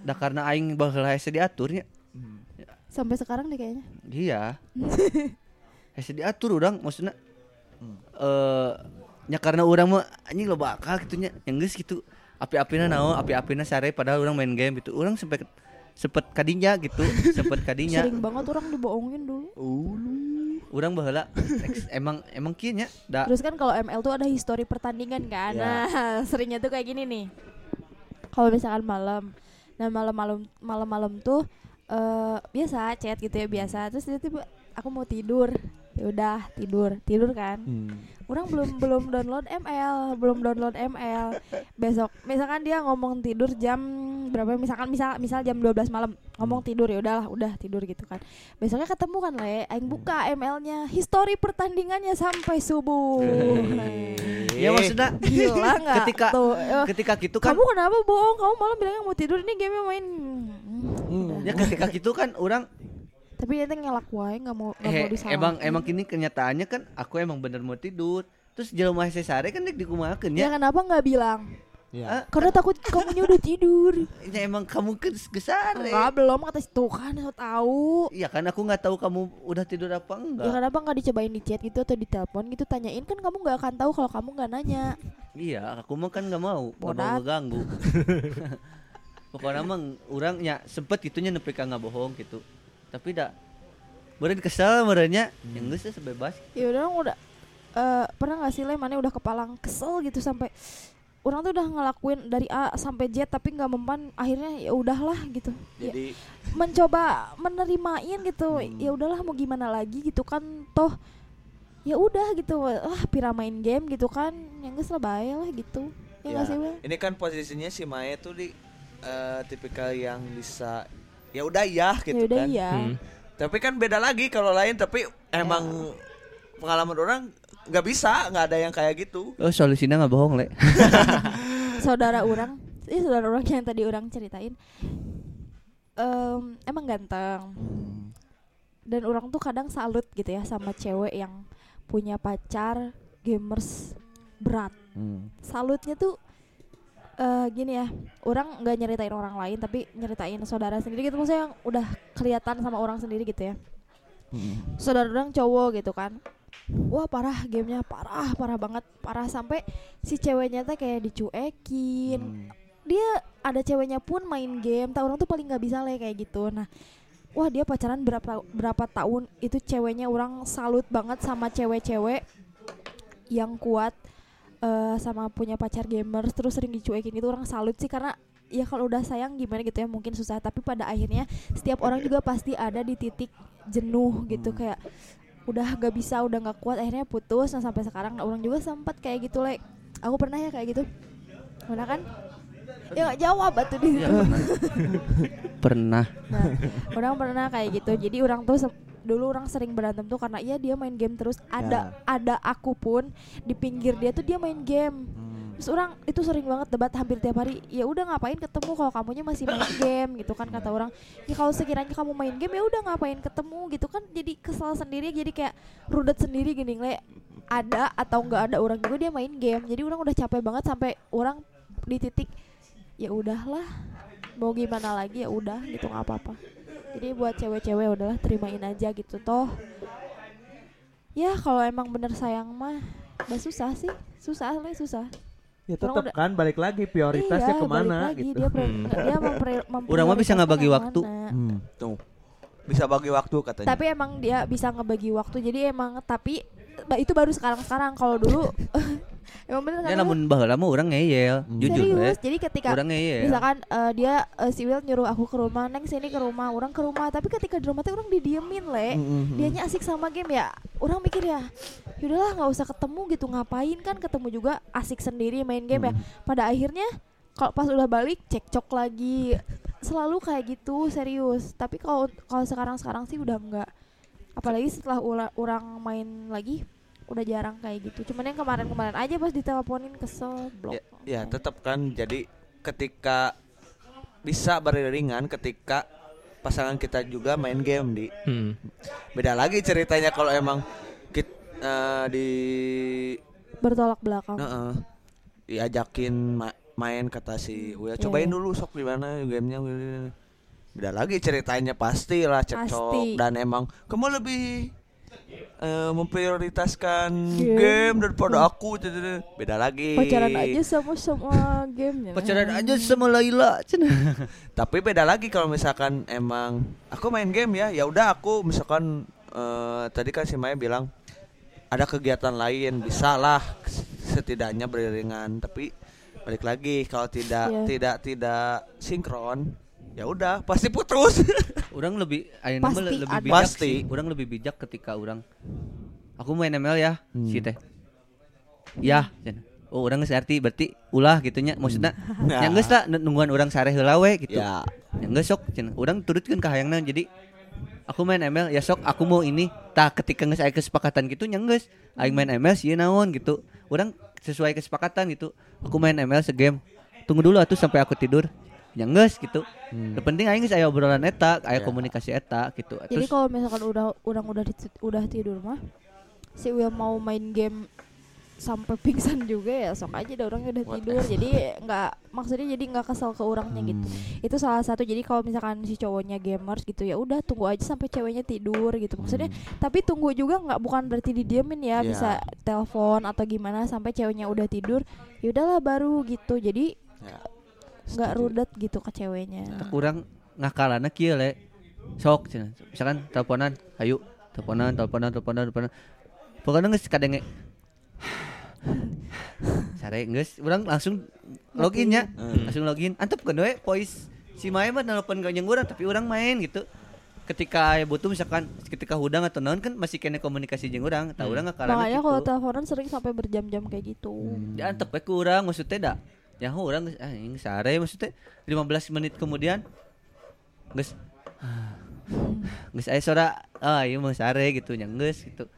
dah karena aing baheula hese diaturnya sampai sekarang deh kayaknya iya hese diatur orang maksudnya eh nya karena orang mah anjing loba akal gitu nya yang geus gitu api-apina naon api-apina sare padahal orang main game gitu. Orang sempet sempet kadinya gitu sempet kadinya sering banget orang dibohongin dulu. Orang baheula ex- emang emang kieu nya da. Terus kan kalau ML tuh ada histori pertandingan kan. Ya. nah seringnya tuh kayak gini nih. Kalau misalkan malam nah malam-malam malam-malam tuh eh biasa chat gitu ya biasa. Terus tiba-tiba aku mau tidur ya udah tidur. Tidur kan? Orang belum belum download ML belum download ML besok misalkan dia ngomong tidur jam berapa? Misalkan misal misal jam 12 malam ngomong tidur ya udahlah udah tidur gitu kan. Besoknya ketemu kan le? Aing buka ML-nya histori pertandingannya sampai subuh. Ya maksudnya? Gila nggak? Ketika tuh Eh, ketika gitu kan kamu kenapa bohong? Kamu malam bilangnya mau tidur ini game main. Hmm, udah. ya ketika gitu kan orang tapi itu ngelak wae nggak mau nggak mau Eh, disalahin emang emang kini kenyataannya kan aku emang bener mau tidur terus jelema hese sare kan dek dikumakeun Ya ya kenapa nggak bilang? Ya. Ah, Karena takut kamunya udah tidur. ya emang kamu ke kesare Enggak belum kata tuh kan so tahu. Iya kan aku nggak tahu kamu udah tidur apa Ya enggak. kenapa nggak dicobain di chat gitu atau di telepon gitu tanyain kan kamu nggak akan tahu kalau kamu nggak nanya. Iya, aku mah kan nggak mau, nggak mau ngeganggu. Pokoknya emang orangnya sempet gitunya nepi nggak bohong gitu. Tapi dah Beren kesel merenya, yang geus teh bebas. Ya udah udah eh, pernah nggak sih le mana udah kepalang kesel gitu sampai orang tuh udah ngelakuin dari A sampai Z tapi nggak mempan akhirnya ya udahlah gitu. Ya, Jadi mencoba menerimain gitu. Ya udahlah mau gimana lagi gitu kan toh ya udah gitu ah pira main game gitu kan yang lah bae lah gitu ya ya, sih Bang? ini kan posisinya si Mae tuh di eh, tipikal yang bisa ya udah ya gitu ya udah kan. iya Hmm. Tapi kan beda lagi kalau lain tapi emang pengalaman orang nggak bisa, nggak ada yang kayak gitu. Oh, solusinya nggak bohong, Le. saudara orang ini saudara orang yang tadi orang ceritain em, emang ganteng dan orang tuh kadang salut gitu ya sama cewek yang punya pacar gamers berat salutnya tuh eh gini ya orang nggak nyeritain orang lain tapi nyeritain saudara sendiri gitu. Maksudnya yang udah kelihatan sama orang sendiri gitu ya. Saudara orang cowok gitu kan. Wah parah gamenya parah parah banget. Parah sampai si ceweknya teh kayak dicuekin. Dia ada ceweknya pun main game tak orang tuh paling nggak bisa lah kayak gitu. Nah wah dia pacaran berapa berapa tahun itu ceweknya orang salut banget sama cewek-cewek yang kuat eh, sama punya pacar gamers terus sering dicuekin itu orang salut sih karena ya kalau udah sayang gimana gitu ya mungkin susah tapi pada akhirnya setiap orang juga pasti ada di titik jenuh gitu kayak udah gak bisa udah nggak kuat akhirnya putus. Nah sampai sekarang nah, orang juga sempat kayak gitu lek aku pernah ya kayak gitu. Pernah kan? Ya nggak jawab batu di Iya, pernah. Nah, orang pernah kayak gitu. Jadi orang tuh dulu orang sering berantem tuh karena iya dia main game terus ada ada aku pun di pinggir dia tuh dia main game. Terus orang itu sering banget debat hampir tiap hari. Ya udah ngapain ketemu kalau kamunya masih main game gitu kan kata orang. Ya kalau sekiranya kamu main game ya udah ngapain ketemu gitu kan jadi kesal sendiri jadi kayak rudet sendiri gini le ada atau nggak ada orang juga dia main game. Jadi orang udah capek banget sampai orang di titik ya udahlah mau gimana lagi ya udah gitu nggak apa-apa jadi buat cewek-cewek udahlah terimain aja gitu toh ya kalau emang bener sayang mah udah susah sih susah lah susah Ya tetap udah- kan balik lagi prioritasnya Iya, ke mana balik lagi, gitu. dia, Hmm. dia mempre- Orang mah bisa nggak bagi waktu. Hmm, tuh. Bisa bagi waktu katanya. tapi emang dia bisa ngebagi waktu jadi emang tapi itu baru sekarang-sekarang kalau dulu emang bener Ya kan namun baheula mah urang ngeyel, jujur serius? We. jadi ketika Urang ngeyel. misalkan eh, dia eh, si Will nyuruh aku ke rumah neng sini ke rumah orang ke rumah. Tapi ketika di rumah tuh orang didiemin le. Mm-mm. dianya asik sama game ya. Orang mikir ya yaudahlah nggak usah ketemu gitu ngapain kan ketemu juga asik sendiri main game ya. Pada akhirnya kalau pas udah balik cekcok lagi. Selalu kayak gitu serius. Tapi kalau kalau sekarang sekarang sih udah enggak apalagi setelah ula- orang main lagi udah jarang kayak gitu cuman yang kemarin-kemarin aja pas diteleponin kesel blok ya, ya tetap kan jadi ketika bisa beriringan ketika pasangan kita juga main game di Hmm. beda lagi ceritanya kalau emang kit, eh, di bertolak belakang Heeh. diajakin ma- main kata si Will Iya, cobain iya. dulu sok gimana gamenya. Beda lagi ceritanya pasti lah cekcok Pasti. dan emang kamu lebih eh, memprioritaskan Game. game daripada aku gitu. beda lagi pacaran aja sama sama game Pacaran aja sama Laila tapi beda lagi kalau misalkan emang aku main game ya ya udah aku misalkan eh, tadi kan si Maya bilang ada kegiatan lain bisa lah setidaknya beriringan tapi balik lagi kalau tidak Iya. tidak tidak sinkron ya udah pasti putus Orang lebih mah Pasti lebih bijak Pasti. sih. Orang lebih bijak ketika orang aku main ML ya, Hmm. si teh. Ya. Oh, orang geus arti berarti ulah gitunya. Maksudnya Nah. yang geus lah nungguan orang sare heula we gitu. ya Yang geus sok cenah. Urang turutkeun ka hayangna jadi aku main ML ya sok aku mau ini tak ketika geus aya kesepakatan gitu nya geus aing main ML sih naon gitu. Urang sesuai kesepakatan gitu. Aku main ML segame. Tunggu dulu atuh sampai aku tidur. Yang geus gitu. Yang penting aing geus aya obrolan eta, aya Ya. komunikasi eta gitu. jadi Terus kalau misalkan udah orang udah udah tidur mah si Will mau main game sampai pingsan juga ya sok aja ada orangnya udah What? tidur jadi nggak maksudnya jadi nggak kesel ke orangnya gitu itu salah satu jadi kalau misalkan si cowoknya gamers gitu ya udah tunggu aja sampai ceweknya tidur gitu maksudnya tapi tunggu juga nggak bukan berarti didiemin ya Iya. bisa telepon atau gimana sampai ceweknya udah tidur ya udahlah baru gitu jadi Ya. Nggak rudet gitu ke ceweknya kurang ngakalana kieu le. Sok cenah. Misalkan teleponan, ayo teleponan, teleponan, teleponan, teleponan. Pokoknya geus kadenge Sare geus urang langsung login nya. Hmm. Langsung login. Antep kan we voice si Maya mah nelpon ka jeung urang tapi urang main gitu. Ketika butuh misalkan ketika hudang atau naon kan masih kena komunikasi jeung urang. Tah urang ngakalana makanya gitu. kalau teleponan sering sampai berjam-jam kayak gitu Ya antep we ku urang maksudnya da. Ya urang geus ah ini sare maksudnya 15 menit kemudian geus geus aya suara ah ieu mah sare gitu nya geus gitu.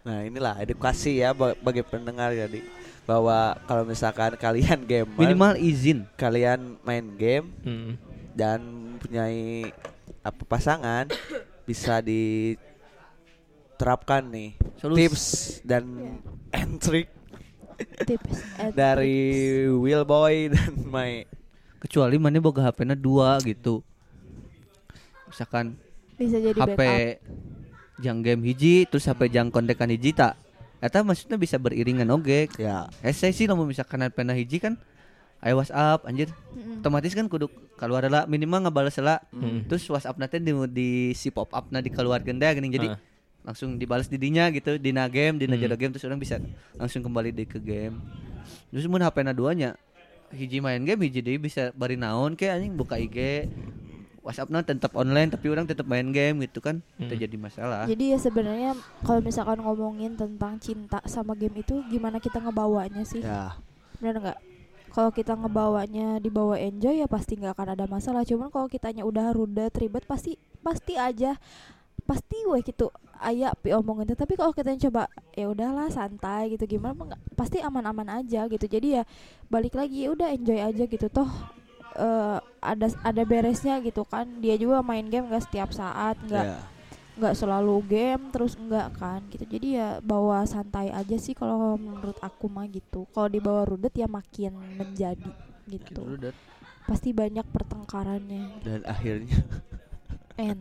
Nah inilah edukasi ya ba- bagi pendengar jadi bahwa kalau misalkan kalian gamer, Minimal izin. kalian main game Hmm. dan mempunyai apa pasangan bisa diterapkan nih Solusi. tips dan and trick tips and dari Will Boy dan my Kecuali mana boga HP-na dua gitu. Misalkan bisa jadi HP backup jang game hiji terus HP jang kontekan hiji tak. Eta maksudnya bisa beriringan oge. ya Ese sih lamun misalkan HP-na hiji kan aya WhatsApp anjir. Mm-mm. otomatis kan kudu keluar lah minimal ngebales lah Hmm. terus WhatsApp nanti di, di si pop up na di keluar genda gini jadi Ah. Langsung dibalas di dinya gitu di na game di na Hmm. game terus orang bisa langsung kembali deh ke game terus mun HP na duanya hiji main game hiji deui bisa bari naon ke anjing buka IG WhatsApp na tetap online tapi orang tetap main game gitu kan itu Hmm. jadi masalah Jadi ya sebenarnya kalau misalkan ngomongin tentang cinta sama game itu gimana kita ngebawanya sih? ya Benar nggak? Kalau kita ngebawanya dibawa enjoy ya pasti nggak akan ada masalah. Cuman kalau kitanya udah rudet ribet pasti pasti aja pasti weh gitu ayah pi omongin tapi kalau kita coba ya udahlah santai gitu gimana nggak- pasti aman-aman aja gitu. Jadi ya balik lagi ya udah enjoy aja gitu. Toh eh, ada ada beresnya gitu kan. Dia juga main game nggak setiap saat nggak nggak selalu game terus enggak kan gitu. Jadi ya bawa santai aja sih kalau menurut aku mah gitu. Kalau dibawa rudet ya makin menjadi gitu. Udah. pasti banyak pertengkarannya. Dan akhirnya N.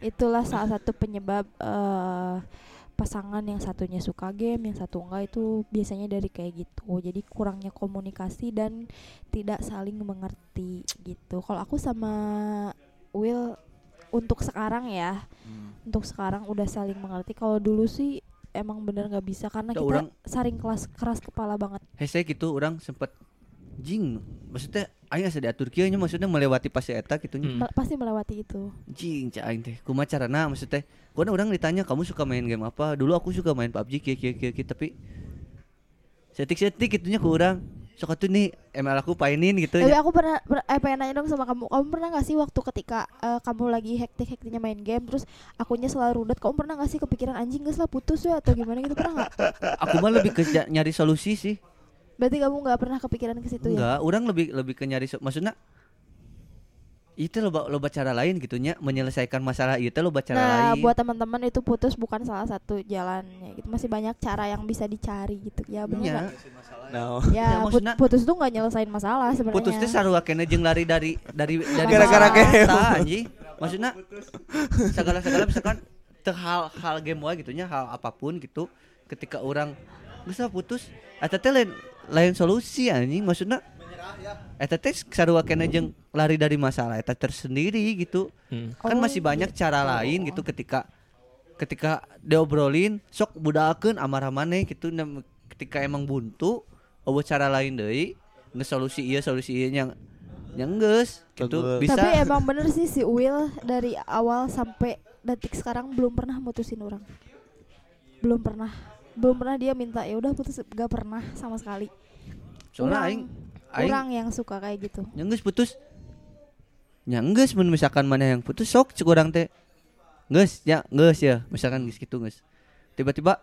Itulah salah satu penyebab eh, pasangan yang satunya suka game yang satu enggak itu biasanya dari kayak gitu. Jadi kurangnya komunikasi dan tidak saling mengerti gitu. Kalau aku sama Will untuk sekarang ya Hmm. untuk sekarang udah saling mengerti. Kalau dulu sih emang bener nggak bisa karena Tuh, kita orang- saring kelas keras kepala banget. Hese gitu orang sempet jing maksudnya aing asa diatur kieu nya maksudnya melewati fase eta gitu nya. Hmm. Pasti melewati itu Jing, cak aing teh. Kumaha carana maksud teh? Gua orang ditanya kamu suka main game apa? Dulu aku suka main PUBG kieu kieu kieu tapi setik-setik gitunya ke urang. Sok atuh nih ML aku painin gitu tapi ya. aku pernah per- eh, pengen nanya dong sama kamu kamu pernah gak sih waktu ketika eh, kamu lagi hektik hektiknya main game terus akunya selalu rudet kamu pernah gak sih kepikiran anjing gak lah putus ya atau gimana gitu pernah nggak Aku mah lebih ke nyari solusi sih. Berarti kamu nggak pernah kepikiran ke situ ya Enggak, orang lebih lebih ke nyari maksudnya itu loba loba cara lain gitunya menyelesaikan masalah itu loba cara nah lain. buat teman-teman itu putus bukan salah satu jalannya gitu masih banyak cara yang bisa dicari gitu ya benar nggak? no ya Ya, put- putus tuh nggak nyelesain masalah sebenarnya putus teh sarua kena jeung lari dari dari dari Gara-gara eta, anjing. Maksudnya segala-segala misalkan hal hal game wae gitunya hal apa pun gitu ketika orang bisa putus teh lain lain solusi anjing maksudnya? Eta teh sarua kena jeung lari dari masalah eta tersendiri gitu. Hmm. kan Oh, masih banyak cara lain gitu ketika ketika diobrolin sok budakeun amarah maneh gitu ketika emang buntu oh cara lain deui nge solusi ieu solusi ieu yang yang geus gitu. Bisa. Tapi emang bener sih si Will dari awal sampai detik sekarang belum pernah mutusin orang. Belum pernah. Belum pernah dia minta ya udah putus. Gak pernah sama sekali. soalnya aing aing Orang yang suka kayak gitu. yang geus putus mun misalkan mana yang putus sok cek teh. Geus ya geus ya. Misalkan geus gitu geus tiba-tiba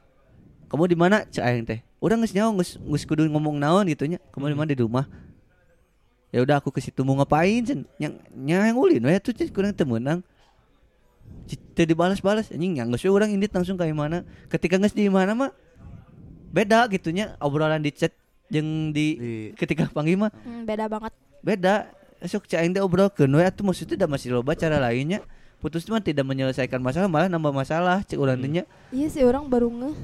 kamu di mana? cek aing teh. Urang geus nyaho geus geus kudu ngomong naon gitu nya. Kamu di mana? Di rumah. Ya udah aku ke situ mau ngapain? Cen. Yang yang ulin we tuh kurang teu meunang. Teu dibalas-balas. Anjing yang geus we urang indit langsung ka mana ketika geus di mana mah beda gitunya obrolan di chat jeung di, Di- ketika panggil mah Hmm, beda banget. beda esok aing teh obrolkeun we atuh maksudnya da masih loba cara lainnya putus mah tidak menyelesaikan masalah malah nambah masalah cek urang teh nya Iya sih orang baru ngeh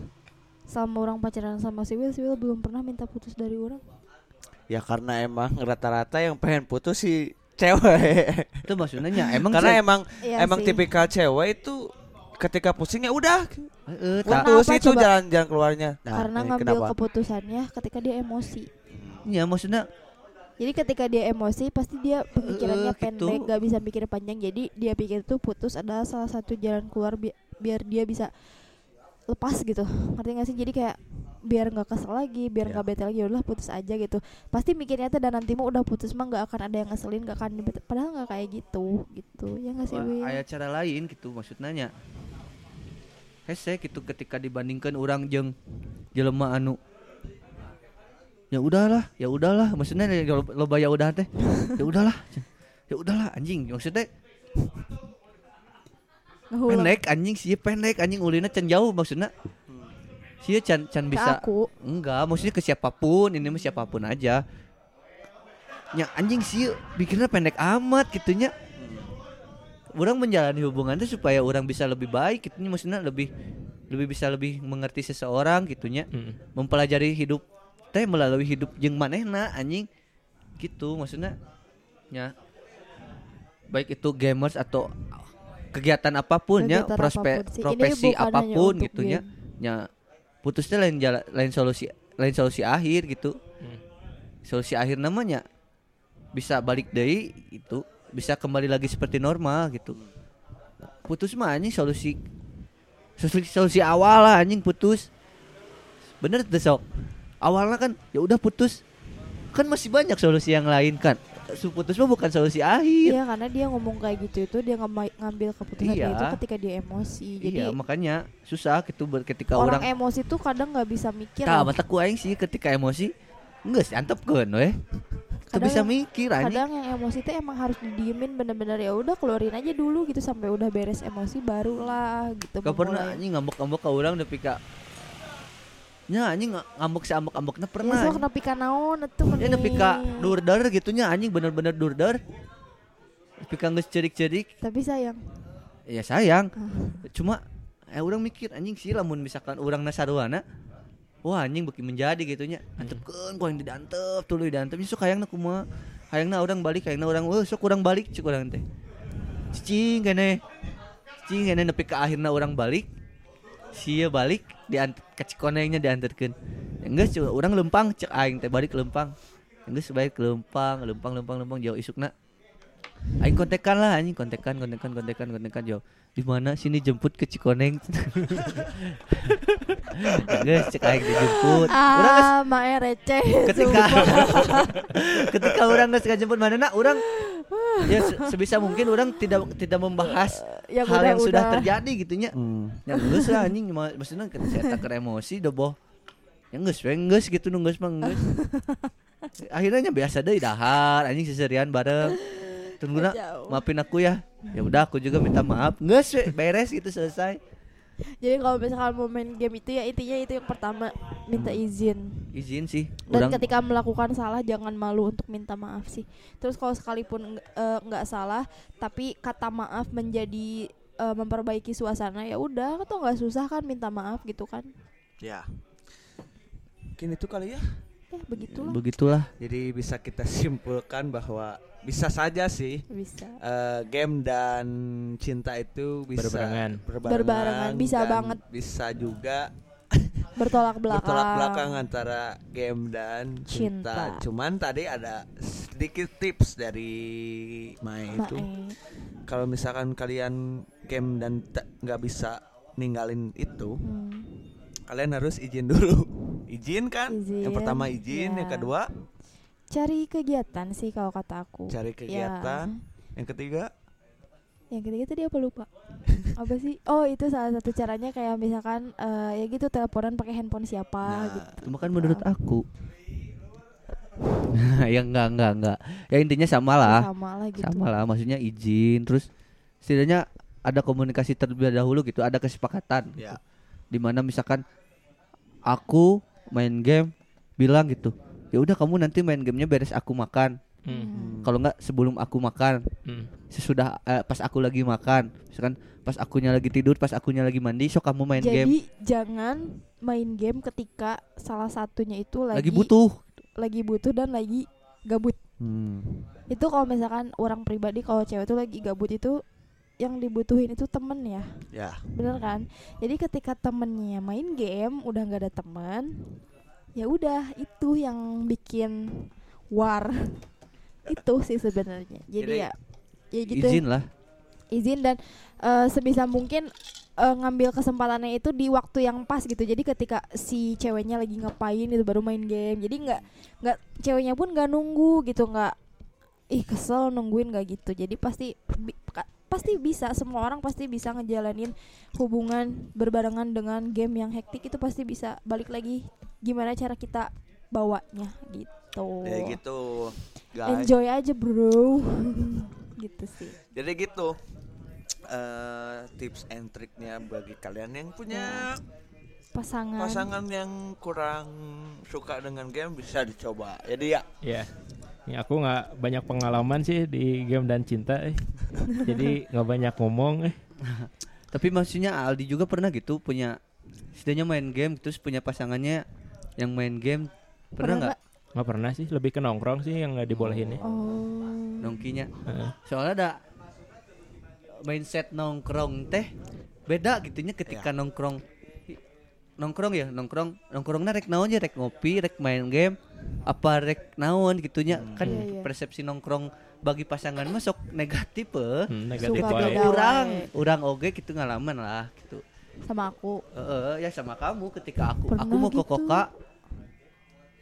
sama orang pacaran sama si Will, si Will belum pernah minta putus dari orang. Ya karena emang rata-rata yang pengen putus si cewek. itu maksudnya nya emang karena emang Iya emang sih. tipikal cewek itu ketika pusing ya udah putus apa itu coba? jalan-jalan keluarnya. Nah, Karena ini ngambil kenapa? keputusannya ketika dia emosi. ya maksudnya Jadi ketika dia emosi pasti dia pemikirannya Eh, gitu. pendek, gak bisa mikir panjang. Jadi dia pikir tuh putus adalah salah satu jalan keluar bi- biar dia bisa lepas gitu. Ngerti gak sih? Jadi kayak biar nggak kesel lagi, biar Ya. nggak bete lagi, udah putus aja gitu. Pasti mikirnya tuh dan nanti mau udah putus mah nggak akan ada yang ngeselin, nggak akan dibete. Padahal nggak kayak gitu, gitu. Ya nggak sih, Wah, Will? aya cara lain gitu maksudnya nya hese gitu ketika dibandingkan orang jeng jelema anu. Ya udahlah ya udahlah. Maksudnya ya lo- loba ya udah teh. Ya udahlah. Ya udahlah anjing. Maksudnya Ngehulang pendek anjing. Sih pendek anjing. Ulina can jauh maksudnya. Sih can can bisa aku. enggak maksudnya ke siapa pun. Ini mah siapa pun aja. Ya anjing sih pikirnya pendek amat gitunya orang menjalani hubungan itu supaya orang bisa lebih baik gitunya maksudnya lebih lebih bisa lebih mengerti seseorang gitunya Mm. mempelajari hidup teh melalui hidup jeung manehna anjing. Gitu maksudnya ya baik itu gamers atau kegiatan apa pun ya Kegiatan prospe, apa pun sih. Ini profesi apa pun untuk gitu ya ya putusnya lain jalan lain solusi lain solusi akhir gitu. Hmm. solusi akhir namanya bisa balik dari itu bisa kembali lagi seperti normal gitu putus mah anjing solusi solusi, solusi awal lah anjing putus bener tuh sok awalnya kan ya udah putus kan masih banyak solusi yang lain kan Su- putus mah bukan solusi akhir Iya karena dia ngomong kayak gitu itu dia ngambil keputusan Iya. itu ketika dia emosi. Jadi iya makanya susah gitu ketika orang, orang, emosi tuh kadang nggak bisa mikir. Tah loh. mata ku aing sih ketika emosi enggak sih antep we Tuh Kadang bisa mikir anjing. kadang yang emosi tuh emang harus didiemin bener-bener ya udah keluarin aja dulu gitu sampai udah beres emosi barulah gitu Gak pernah anjing ngambek-ngambek ke orang udah pika Nya anjing nga- ngambek si ambek-ambeknya ya pernah. Sok nepi ka naon atuh Ya nepi ka durder gitunya anjing bener-bener durder. Nepi ka geus cerik-cerik. Tapi sayang. Ya sayang. Ah. Cuma eh orang mikir anjing sih lamun misalkan orang nasaruana Wah anjing beki menjadi gitunya. Antepkeun ku yang didantep tuluy didantep. Sok hayangna kumaha? Hayangna orang balik hayangna orang wah sok orang balik cik orang teh. Cicing kene. Cicing kene nepi ka akhirna orang balik. Sia balik diant ke Cikonengnya Enggak cuma orang lempang cek aing teh balik lempang. Enggak sebaik lempang lempang lempang lempang jauh isukna Aing kontekan lah anjing. Kontekan kontekan kontekan kontekan jauh di mana sini jemput ke Cikoneng? Guys cek aing dijemput Urang geus ah mae receh ketika ketika orang geus ngajemput mana nak? Orang ya se- sebisa mungkin orang tidak tidak membahas Yang hal yang sudah udah-udah. terjadi gitunya Hmm. yang geus lah anjing. Ma- maksudnya ketika saya takar emosi udah boh yang geus we geus gitu nu geus mah geus. Akhirnya nya biasa deh dahar anjing seserian bareng tunggu nak maafin aku ya. Ya udah aku juga minta maaf. We beres gitu selesai. Jadi kalau misalkan mau main game itu ya intinya itu yang pertama minta izin. Izin sih dan orang ketika melakukan salah jangan malu untuk minta maaf sih. Terus kalau sekalipun eh, nggak salah tapi kata maaf menjadi eh, memperbaiki suasana ya udah. Atau nggak susah kan minta maaf gitu kan. Ya. Mungkin itu kali ya. Ya begitulah begitulah Jadi bisa kita simpulkan bahwa bisa saja sih bisa eh, game dan cinta itu bisa Berbarengan. Berbarengan, bisa dan banget. Bisa juga bertolak belakang bertolak belakang antara game dan cinta. Cinta. Cuman tadi ada sedikit tips dari Mai itu. Kalau misalkan kalian game dan nggak bisa ninggalin itu, Hmm. kalian harus izin dulu. Izin kan? Izin, Yang pertama izin, yang ya. kedua? Cari kegiatan sih kalau kata aku. Cari kegiatan, yang ketiga? Yang ketiga tadi apa lupa? Apa sih? Oh itu salah satu caranya kayak misalkan eh, ya gitu teleponan pakai handphone siapa Nah, gitu. Cuma kan menurut aku. Ya enggak enggak enggak. Ya intinya sama lah. Sama lah gitu. Sama lah maksudnya izin. Terus setidaknya ada komunikasi terlebih dahulu gitu ada kesepakatan Ya. di mana misalkan aku main game bilang gitu ya udah kamu nanti main gamenya beres aku makan Hmm. kalau nggak sebelum aku makan Hmm. sesudah eh, pas aku lagi makan misalkan pas akunya lagi tidur pas akunya lagi mandi so kamu main Jadi game jangan main game ketika salah satunya itu lagi lagi butuh lagi butuh dan lagi gabut. Hmm. Itu kalau misalkan orang pribadi kalau cewek itu lagi gabut itu yang dibutuhin itu temen ya, Ya. bener kan? Jadi ketika temennya main game udah nggak ada teman, ya udah itu yang bikin war. itu sih sebenarnya. Jadi, Jadi, ya, ya gitu. izin lah izin dan eh, sebisa mungkin eh, ngambil kesempatannya itu di waktu yang pas gitu jadi ketika si ceweknya lagi ngapain itu baru main game jadi nggak nggak ceweknya pun nggak nunggu gitu nggak ih kesel nungguin nggak gitu jadi pasti bi- pasti bisa semua orang pasti bisa ngejalanin hubungan berbarengan dengan game yang hektik itu pasti bisa balik lagi gimana cara kita bawanya gitu Ya gitu, guys. enjoy aja bro gitu sih Jadi gitu. eh tips and triknya bagi kalian yang punya pasangan pasangan yang kurang suka dengan game bisa dicoba. Jadi ya Ya. Ini aku nggak banyak pengalaman sih di game dan cinta eh. Jadi nggak banyak ngomong eh. tapi maksudnya Aldi juga pernah gitu punya setidaknya main game terus punya pasangannya yang main game pernah nggak Nggak pernah sih, lebih ke nongkrong sih yang nggak dibolehin ya. Oh. nongkinya Heeh. soalnya ada mindset nongkrong teh beda gitunya ketika nongkrong nongkrong ya nongkrong nongkrongnya rek naon ya rek ngopi rek main game apa rek naon gitunya. Kan Iya, iya. persepsi nongkrong bagi pasangan masuk negatif eh. Hmm, negatif beda. orang orang oge gitu ngalaman lah gitu sama aku. Heeh, ya sama kamu ketika aku Pernah aku mau ke gitu. koka.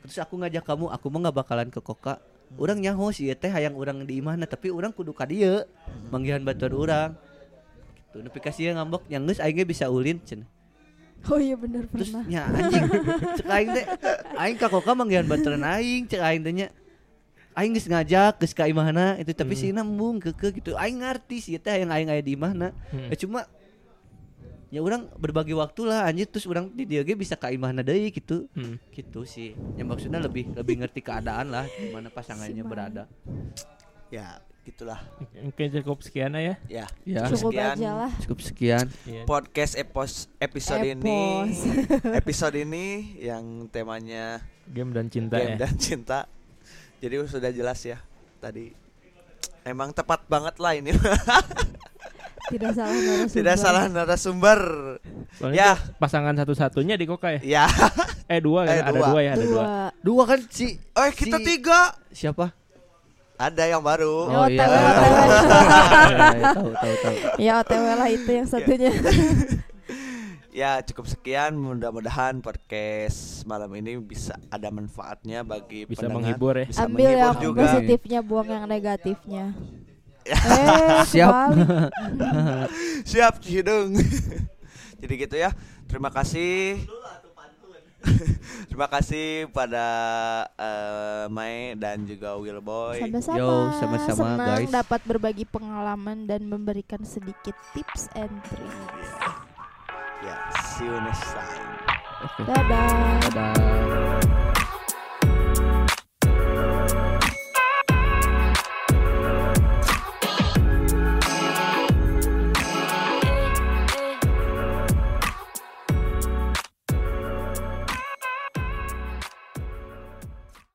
Terus aku ngajak kamu aku mah nggak bakalan ke koka. Orang nyaho sih teh hayang orang di mana tapi orang kudu ka dieu. Manggihan batuan orang gitu nepi ka sia ngambek yang geus aing ge bisa ulin cenah oh iya bener terus pernah. nya anjing. Cek aing teh aing ka koka manggihan baturan aing cek aing teh nya aing geus ngajak geus ka imahna itu tapi sih embung keke gitu. Aing ngarti sih teh yang aing aya di imahna. Hmm. ya cuma ya orang berbagi waktu lah anjir terus orang di dia bisa ka imahna deui gitu. Hmm. gitu sih. Yang maksudnya lebih lebih ngerti keadaan lah di mana pasangannya berada. Ya gitulah. Mungkin cukup sekian ya. Ya. ya cukup sekian. aja lah cukup sekian Iya. Podcast epos episode ini Epos. episode ini yang temanya Game dan cinta game ya. dan cinta. Jadi sudah jelas ya tadi. Emang tepat banget lah ini. tidak salah narasumber. Tidak salah narasumber. Soalnya Ya. pasangan satu-satunya di Koka ya. Ya. Eh dua Eh, kan? Ada dua. dua ya, ada dua. dua dua kan si Eh kita Si- tiga. siapa Ada yang baru. Oh, iya. OTW, Ya, tahu tahu tahu ya otw lah itu yang satunya Ya cukup sekian mudah-mudahan podcast malam ini bisa ada manfaatnya bagi Bisa pendengar. menghibur ya. Bisa ambil menghibur yang juga. positifnya buang yang negatifnya Ya. eh Siap. Siap Cidung. Jadi gitu ya. Terima kasih. Terima kasih pada eh, Mai dan juga Will Boy. sama-sama Yo, sama-sama, senang guys. dapat berbagi pengalaman dan memberikan sedikit tips and tricks Ya, see you next time. oke dadah dadah